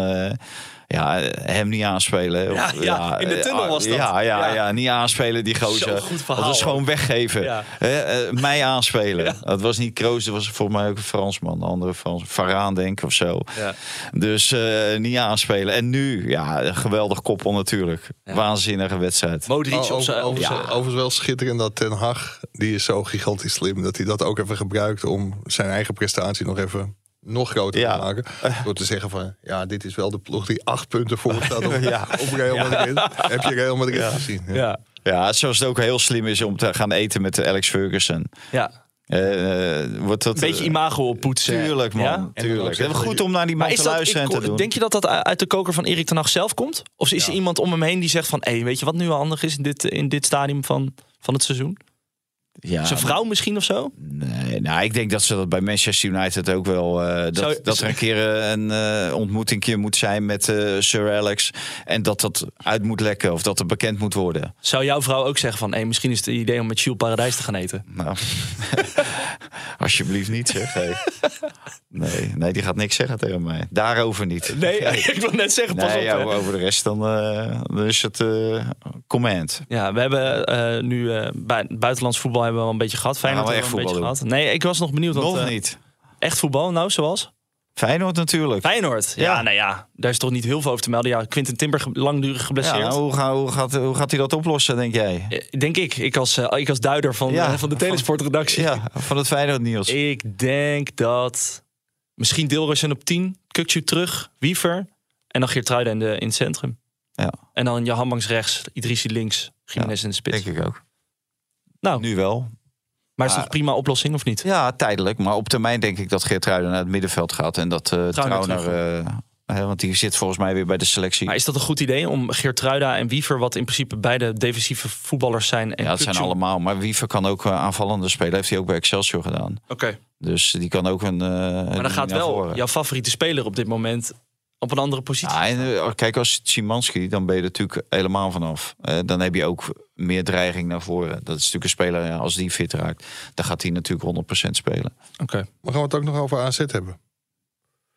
ja, hem niet aanspelen. Ja, Of, ja, in de eh, tunnel was dat. Ja, ja, Ja. ja. niet aanspelen die gozer. Zo'n goed verhaal, Dat is gewoon weggeven. Ja. Hè, eh, mij aanspelen. Dat was niet Kroos, dat was volgens mij ook een Fransman. Een andere Frans. Varaan denk ik of zo. Ja. Dus eh, niet aanspelen. En nu, ja, een geweldig koppel natuurlijk. Waanzinnige wedstrijd. Modric Oh, op over- ja. overigens wel schitterend dat Ten Hag, die is zo gigantisch slim, dat hij dat ook even gebruikt om zijn eigen prestatie nog even nog groter Ja. te maken. Door te zeggen van, ja, dit is wel de ploeg die acht punten voor staat op, Ja. op Real Madrid. Heb je Real Madrid gezien? Ja. Ja. Ja, zoals het ook heel slim is om te gaan eten met Alex Ferguson. ja. Eh, eh, wordt dat, Een beetje eh, imago oppoetsen. Tuurlijk, man. Ja? Tuurlijk. zeggen Goed dat om naar die man is te dat, luisteren en te doen. denk je dat dat uit de koker van Erik ten Hag zelf komt? Of is er iemand om hem heen die zegt van... Hé, weet je wat nu wel handig is in dit, in dit stadium van, van het seizoen? Ja, Zijn vrouw misschien of zo? Nee, nou, ik denk dat ze dat bij Manchester United ook wel. eh, dat, Zou- dat er een keer eh, een eh ontmoeting moet zijn met Sir Alex. En dat dat uit moet lekken of dat het bekend moet worden. Zou jouw vrouw ook zeggen van... Hé, misschien is het idee om met Jules Paradijs te gaan eten? Nou, alsjeblieft niet zeg. Hey. Nee, nee, die gaat niks zeggen tegen mij. Daarover niet. Nee, ik wil net zeggen, pas Nee, op. ja, over de rest dan, dan is het command. Ja, we hebben nu bij, buitenlands voetbal hebben we wel een beetje gehad. Feyenoord Gaan we echt een beetje voetbal gehad. Nee, ik was nog benieuwd. Nog eh, niet. Echt voetbal, nou, zoals? Feyenoord natuurlijk. Feyenoord. Ja, Ja. nou ja, daar is toch niet heel veel over te melden. Ja, Quinten Timber langdurig geblesseerd. Ja, nou, hoe, ga- hoe, gaat, hoe gaat hij dat oplossen, denk jij? Eh, Denk ik. Ik als, eh, ik als duider van, Ja, van de Telesportredactie. Ja, van het Feyenoord Niels. Ik denk dat misschien Deelrussen op 10, Kukcu terug, Wiever en dan Geertruida in, de, in het centrum. Ja. En dan Jahan Banks rechts, Idrissi links, Jiménez in de spits. Denk ik ook. Nou, Nu wel. maar is Ah. dat een prima oplossing of niet? Ja, tijdelijk. Maar op termijn denk ik dat Geertruiden naar het middenveld gaat. En dat Trauner eh, hè, want die zit volgens mij weer bij de selectie. Maar is dat een goed idee om Geertruida en Wiever, wat in principe beide defensieve voetballers zijn, en ja, het zijn allemaal. Maar Wiever kan ook eh, aanvallende spelen. Heeft hij ook bij Excelsior gedaan. Oké. Dus die kan ook een. Maar dan gaat wel voren. jouw favoriete speler op dit moment op een andere positie. Ja, en, kijk, als Szymanski, dan ben je er natuurlijk helemaal vanaf. Dan heb je ook meer dreiging naar voren. Dat is natuurlijk een speler, ja, als die fit raakt, dan gaat hij natuurlijk 100% spelen. Oké. Maar gaan we het ook nog over AZ hebben?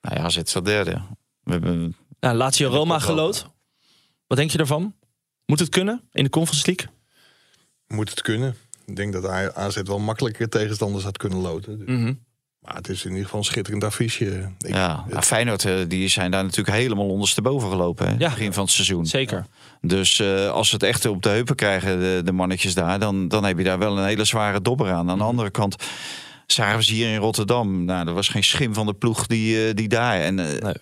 Nou ja, zit staat derde. We hebben, Nou, Lazio Roma gelood. Wat denk je daarvan? Moet het kunnen in de Conference League? Moet het kunnen. Ik denk dat AZ wel makkelijker tegenstanders had kunnen loten. Dus- Mhm. Maar het is in ieder geval een schitterend affiche. Ik, ja, nou, Feyenoord, eh, die zijn daar natuurlijk helemaal ondersteboven gelopen. Hè, Ja. Begin van het seizoen. Zeker. Dus eh, als ze het echt op de heupen krijgen, de, de mannetjes daar, dan, dan heb je daar wel een hele zware dobber aan. Mhm. Aan de andere kant zagen we ze hier in Rotterdam. Nou, er was geen schim van de ploeg die, eh, die daar. En eh, Nee.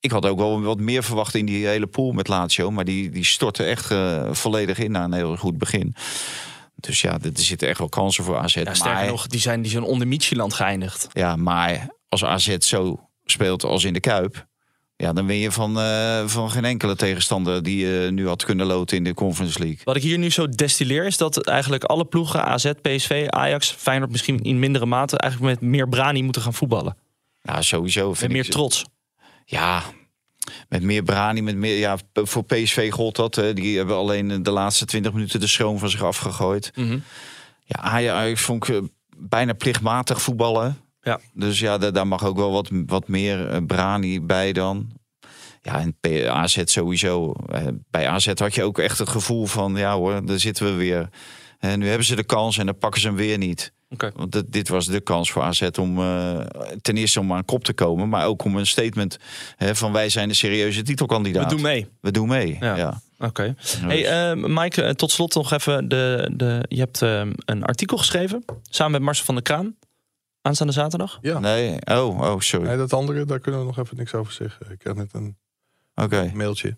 ik had ook wel wat meer verwacht in die hele pool met Lazio. Maar die, die stortte echt volledig in na een heel goed begin. Dus ja, er zitten echt wel kansen voor AZ. Ja, sterker maar, nog, die zijn, die zijn onder Michieland geëindigd. Ja, maar als AZ zo speelt als in de Kuip... Ja, dan win je van, eh, van geen enkele tegenstander die je nu had kunnen loten in de Conference League. Wat ik hier nu zo destilleer is dat eigenlijk alle ploegen, AZ, PSV, Ajax, Feyenoord misschien in mindere mate, eigenlijk met meer brani moeten gaan voetballen. Ja, sowieso. Vind meer ik, trots. Ja, met meer brani, met meer. Ja, voor PSV gold dat. Hè. Die hebben alleen de laatste 20 minuten de schroom van zich afgegooid. Mhm. Ja, Ajax vond ik eh, bijna plichtmatig voetballen. Ja. Dus ja, daar, daar mag ook wel wat, wat meer eh, brani bij dan. Ja, en P- AZ sowieso. Eh, Bij AZ had je ook echt het gevoel van, ja hoor, daar zitten we weer. En nu hebben ze de kans en dan pakken ze hem weer niet. Oké. Want dit, dit was de kans voor AZ om eh, ten eerste om aan kop te komen, maar ook om een statement hè, van wij zijn de serieuze titelkandidaat. We doen mee. We doen mee. Ja. Ja. Oké. Hey, eh, Mike, eh, tot slot nog even. De, de, je hebt een artikel geschreven samen met Marcel van der Kraan. Aanstaande zaterdag. Ja. Nee, oh, oh, sorry. Nee, dat andere, daar kunnen we nog even niks over zeggen. Ik had net een Oké. mailtje.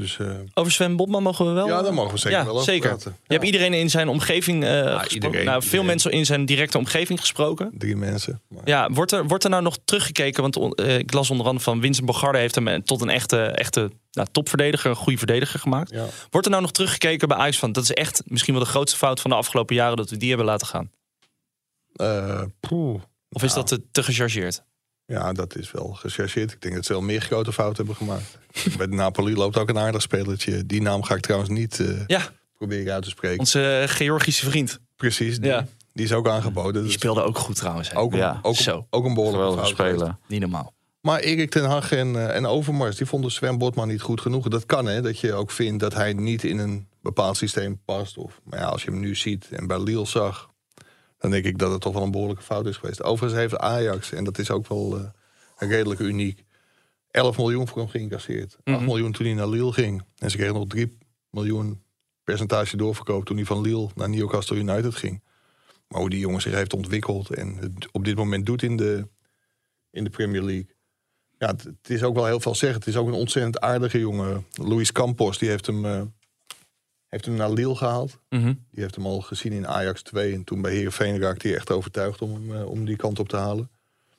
Dus eh, Over Sven Botman mogen we wel? ja, daar mogen we zeker ja, wel over zeker. praten. Je hebt iedereen in zijn omgeving eh gesproken. iedereen, nou, veel iedereen. mensen in zijn directe omgeving gesproken. Drie mensen. Maar Ja, wordt er, wordt er nou nog teruggekeken? Want eh, ik las onder andere van Vincent Bogarde heeft hem eh, tot een echte, echte nou, topverdediger, een goede verdediger gemaakt. ja. Wordt er nou nog teruggekeken bij Ajax van dat is echt misschien wel de grootste fout van de afgelopen jaren dat we die hebben laten gaan? Eh, poeh. Of is Ja. dat te, te gechargeerd? Ja, dat is wel gechargeerd. Ik denk dat ze wel meer grote fouten hebben gemaakt. Bij de Napoli loopt ook een aardig spelertje. Die naam ga ik trouwens niet eh, Ja, proberen uit te spreken. onze Georgische vriend. Precies, die, Ja. die is ook aangeboden. Die Dus speelde ook goed trouwens. hè. ook, een, Ja. ook, Zo. ook een behoorlijke speler. Niet normaal. Maar Erik ten Hag en, eh, en Overmars, die vonden Sven Botman niet goed genoeg. Dat kan, hè. Dat je ook vindt dat hij niet in een bepaald systeem past. Of, maar ja, als je hem nu ziet en bij Lille zag... dan denk ik dat het toch wel een behoorlijke fout is geweest. Overigens heeft Ajax, en dat is ook wel eh, redelijk uniek... 11 miljoen voor hem geïncasseerd. 8 Mhm. miljoen toen hij naar Lille ging. En ze kregen nog 3 miljoen percentage doorverkoop... toen hij van Lille naar Newcastle United ging. Maar hoe die jongen zich heeft ontwikkeld... en het op dit moment doet in de, in de Premier League... Ja, het, het is ook wel heel veel zeggen. Het is ook een ontzettend aardige jongen. Luis Campos, die heeft hem, eh, heeft hem naar Lille gehaald. Mhm. Die heeft hem al gezien in Ajax 2. En toen bij Heerenveen raakte hij echt overtuigd om hem eh, om die kant op te halen.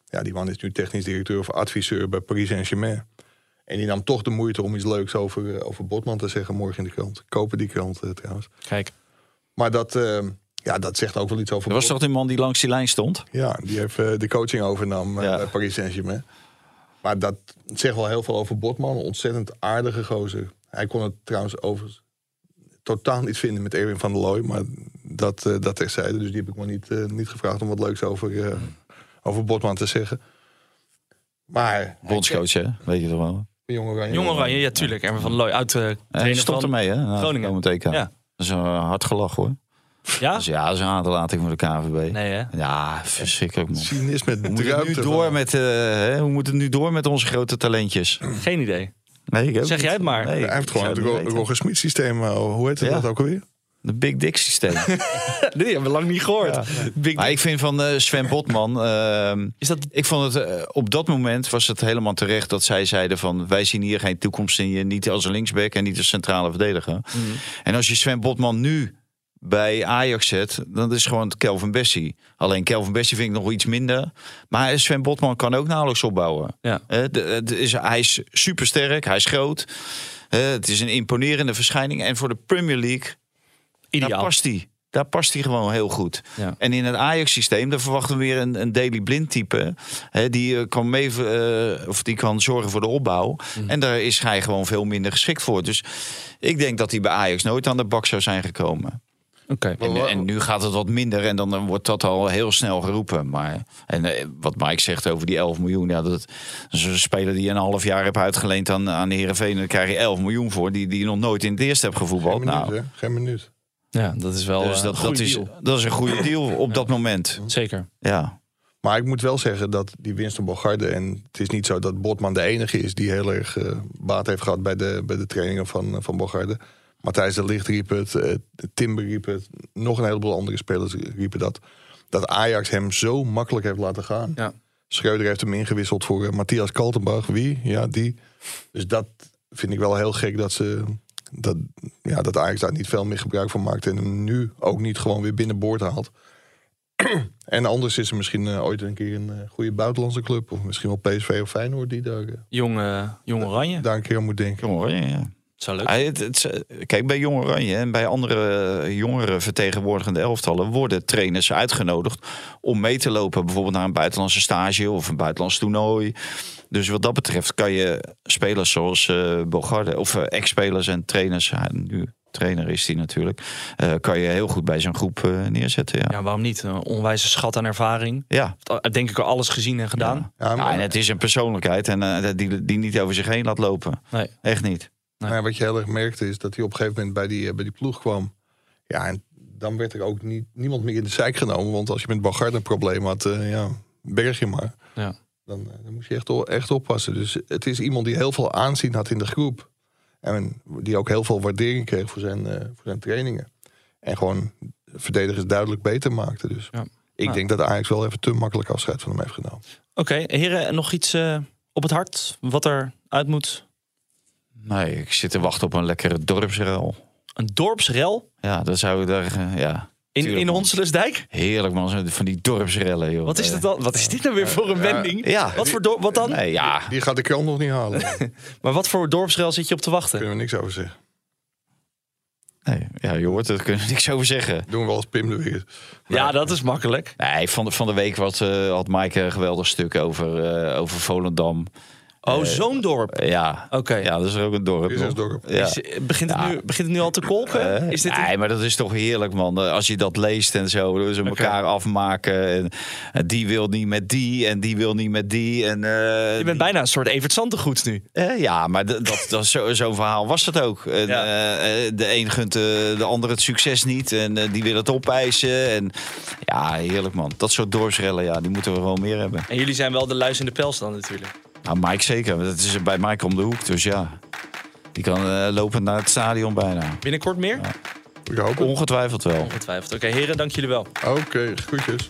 Ja, die man is nu technisch directeur of adviseur bij Paris Saint-Germain. En die nam toch de moeite om iets leuks over, eh, over Botman te zeggen morgen in de krant. Kopen die krant eh, trouwens. Kijk. Maar dat, eh, ja, dat zegt ook wel iets over Dat was Botman. toch die man die langs die lijn stond? Ja, die heeft de coaching overnam eh, Ja. bij Paris Saint-Germain. Maar dat zegt wel heel veel over Botman. Een ontzettend aardige gozer. Hij kon het trouwens over totaal niet vinden met Erwin van der Looy. Maar dat, eh dat terzijde. Dus die heb ik maar niet, eh, niet gevraagd om wat leuks over, eh, over Botman te zeggen. Maar... Bondscoach, hè? Weet je toch wel? Jong Oranje. Jong Oranje, ja tuurlijk. En van Looy uit de trainer stopt van... ermee, hè? het Groningen. Ja. Dat is een hard gelach, hoor. Ja? Dus ja, dat is een aderlating voor de KVB. Nee, hè? Ja, verschrikkelijk man. Cynisme Hoe moet, het nu door met, eh, hè, hoe moet het nu door met onze grote talentjes? Geen idee. Nee, ik Zeg jij het maar. Nee, Hij heeft gewoon het. Roger Smit systeem. eh, Hoe heet het Ja. dat ook alweer? De Big Dick systeem. Die hebben we lang niet gehoord. Big maar ik vind van eh, Sven Botman... ehm, Is dat... ik vond het eh, op dat moment was het helemaal terecht dat zij zeiden van wij zien hier geen toekomst in je, niet als een linksback en niet als centrale verdediger. Mhm. En als je Sven Botman nu bij Ajax zet, dan is het gewoon Kelvin Bessie. Alleen Kelvin Bessie vind ik nog iets minder. Maar Sven Botman kan ook nauwelijks opbouwen. Ja. Eh, de- de- is, hij is supersterk, hij is groot. Eh, het is een imponerende verschijning. En voor de Premier League, Ideaal. daar past hij. Daar past hij gewoon heel goed. Ja. En in het Ajax-systeem, daar verwachten we weer een, een Daily Blind type. Hè, die, eh, kan mee, of die kan zorgen voor de opbouw. Mhm. En daar is hij gewoon veel minder geschikt voor. Dus ik denk dat hij bij Ajax nooit aan de bak zou zijn gekomen. Oké. En, en nu gaat het wat minder en dan, wordt dat al heel snel geroepen. Maar en, eh, wat Mike zegt over die 11 miljoen, ja, dat is een speler die je een half jaar hebt uitgeleend aan, aan de Heerenveen. En daar krijg je 11 miljoen voor, die, die je nog nooit in het eerste hebt Geen gevoetbald. minuut, Nou? Geen minuut. Ja, dat is wel dus eh, dat, een goede dat, is, deal. dat is een goede deal op dat moment. Zeker. Ja. Maar ik moet wel zeggen dat die winst op Bogarde... en het is niet zo dat Botman de enige is... die heel erg eh, baat heeft gehad bij de, bij de trainingen van, van Bogarde. Matthijs de Licht riep het, eh, Timber riep het... nog een heleboel andere spelers riepen dat... dat Ajax hem zo makkelijk heeft laten gaan. Ja. Schreuder heeft hem ingewisseld voor eh, Matthias Kaltenbach. Wie? Ja, die. Dus dat vind ik wel heel gek dat ze... Dat, ja, dat Ajax daar niet veel meer gebruik van maakt... en hem nu ook niet gewoon weer binnenboord haalt. En anders is er misschien eh, ooit een keer een goede buitenlandse club. Of misschien wel PSV of Feyenoord die daar, Jong, Jong Oranje. daar een keer aan moet denken. Jong Oranje, ja. Zou leuk Hij- het- het- kijk, bij Jong Oranje en bij andere eh, jongere vertegenwoordigende elftallen worden trainers uitgenodigd om mee te lopen. Bijvoorbeeld naar een buitenlandse stage of een buitenlands toernooi. Dus wat dat betreft kan je spelers zoals eh Bogarde of eh, ex-spelers en trainers, ja, nu trainer is die natuurlijk, eh, kan je heel goed bij zo'n groep eh, neerzetten. Ja. Ja, waarom niet? Een onwijze schat aan ervaring. Ja. Denk ik al alles gezien en gedaan. Ja, Ja, maar, en het is een persoonlijkheid en die, die niet over zich heen laat lopen. Nee. Echt niet. Maar ja, wat je heel erg merkte is dat hij op een gegeven moment bij die, eh, bij die ploeg kwam. Ja, en dan werd er ook niet, niemand meer in de zijk genomen. Want als je met Bogarde een probleem had, eh, ja, berg je maar. Ja. Dan, eh, dan moest je echt, echt oppassen. Dus het is iemand die heel veel aanzien had in de groep. En die ook heel veel waardering kreeg voor zijn, voor zijn trainingen. En gewoon verdedigers duidelijk beter maakte. Dus Ja. ik Nou. denk dat Ajax wel even te makkelijk afscheid van hem heeft genomen. Oké, heren, nog iets op het hart? Wat er uit moet? Nee, ik zit te wachten op een lekkere dorpsrel. Een dorpsrel Ja, dat zou ik daar. eh, ja, in, Tuurlijk, in man. Honselensdijk? heerlijk man, zo van die dorpsrellen, joh. Wat is, Eh, dat dan? wat is dit nou weer voor een wending? Ja. Wat voor dorp, wat dan? Nee, ja. Die gaat de krant nog niet halen. Daar Maar wat voor dorpsrel zit je op te wachten? kunnen we niks over zeggen. Nee, ja, je hoort het, daar kunnen we niks over zeggen. Doen we als Pim de Weer. Ja, dat is makkelijk. Nee, van de, van de week wat, eh, had Mike een geweldig stuk over, eh, over Volendam. Oh, zo'n dorp. Eh, ja. Oké. ja, dat is ook een dorp. Is dorp. Ja. Is- begint, het Ja. nu, begint het nu al te kolken? Eh, is dit een- Nee, maar dat is toch heerlijk, man. Eh, Als je dat leest en zo, ze elkaar afmaken. En, en die wil niet met die en die wil niet met die. En, eh, je bent bijna een soort Evert Santegoed nu. Eh, ja, maar dat, dat, zo- zo'n verhaal was het ook. En, Ja. eh, eh, de een gunt eh, de ander het succes niet en eh, die wil het opeisen. En, ja, heerlijk man. Dat soort dorpsrellen, ja, die moeten we wel meer hebben. En jullie zijn wel de luis in de pels dan natuurlijk. Nou, Mike zeker. Dat is bij Mike om de hoek, dus ja. Die kan eh, lopend naar het stadion bijna. Binnenkort meer? Ik hoop het. Ongetwijfeld wel. Ongetwijfeld. Oké, heren, dank jullie wel. Oké, groetjes.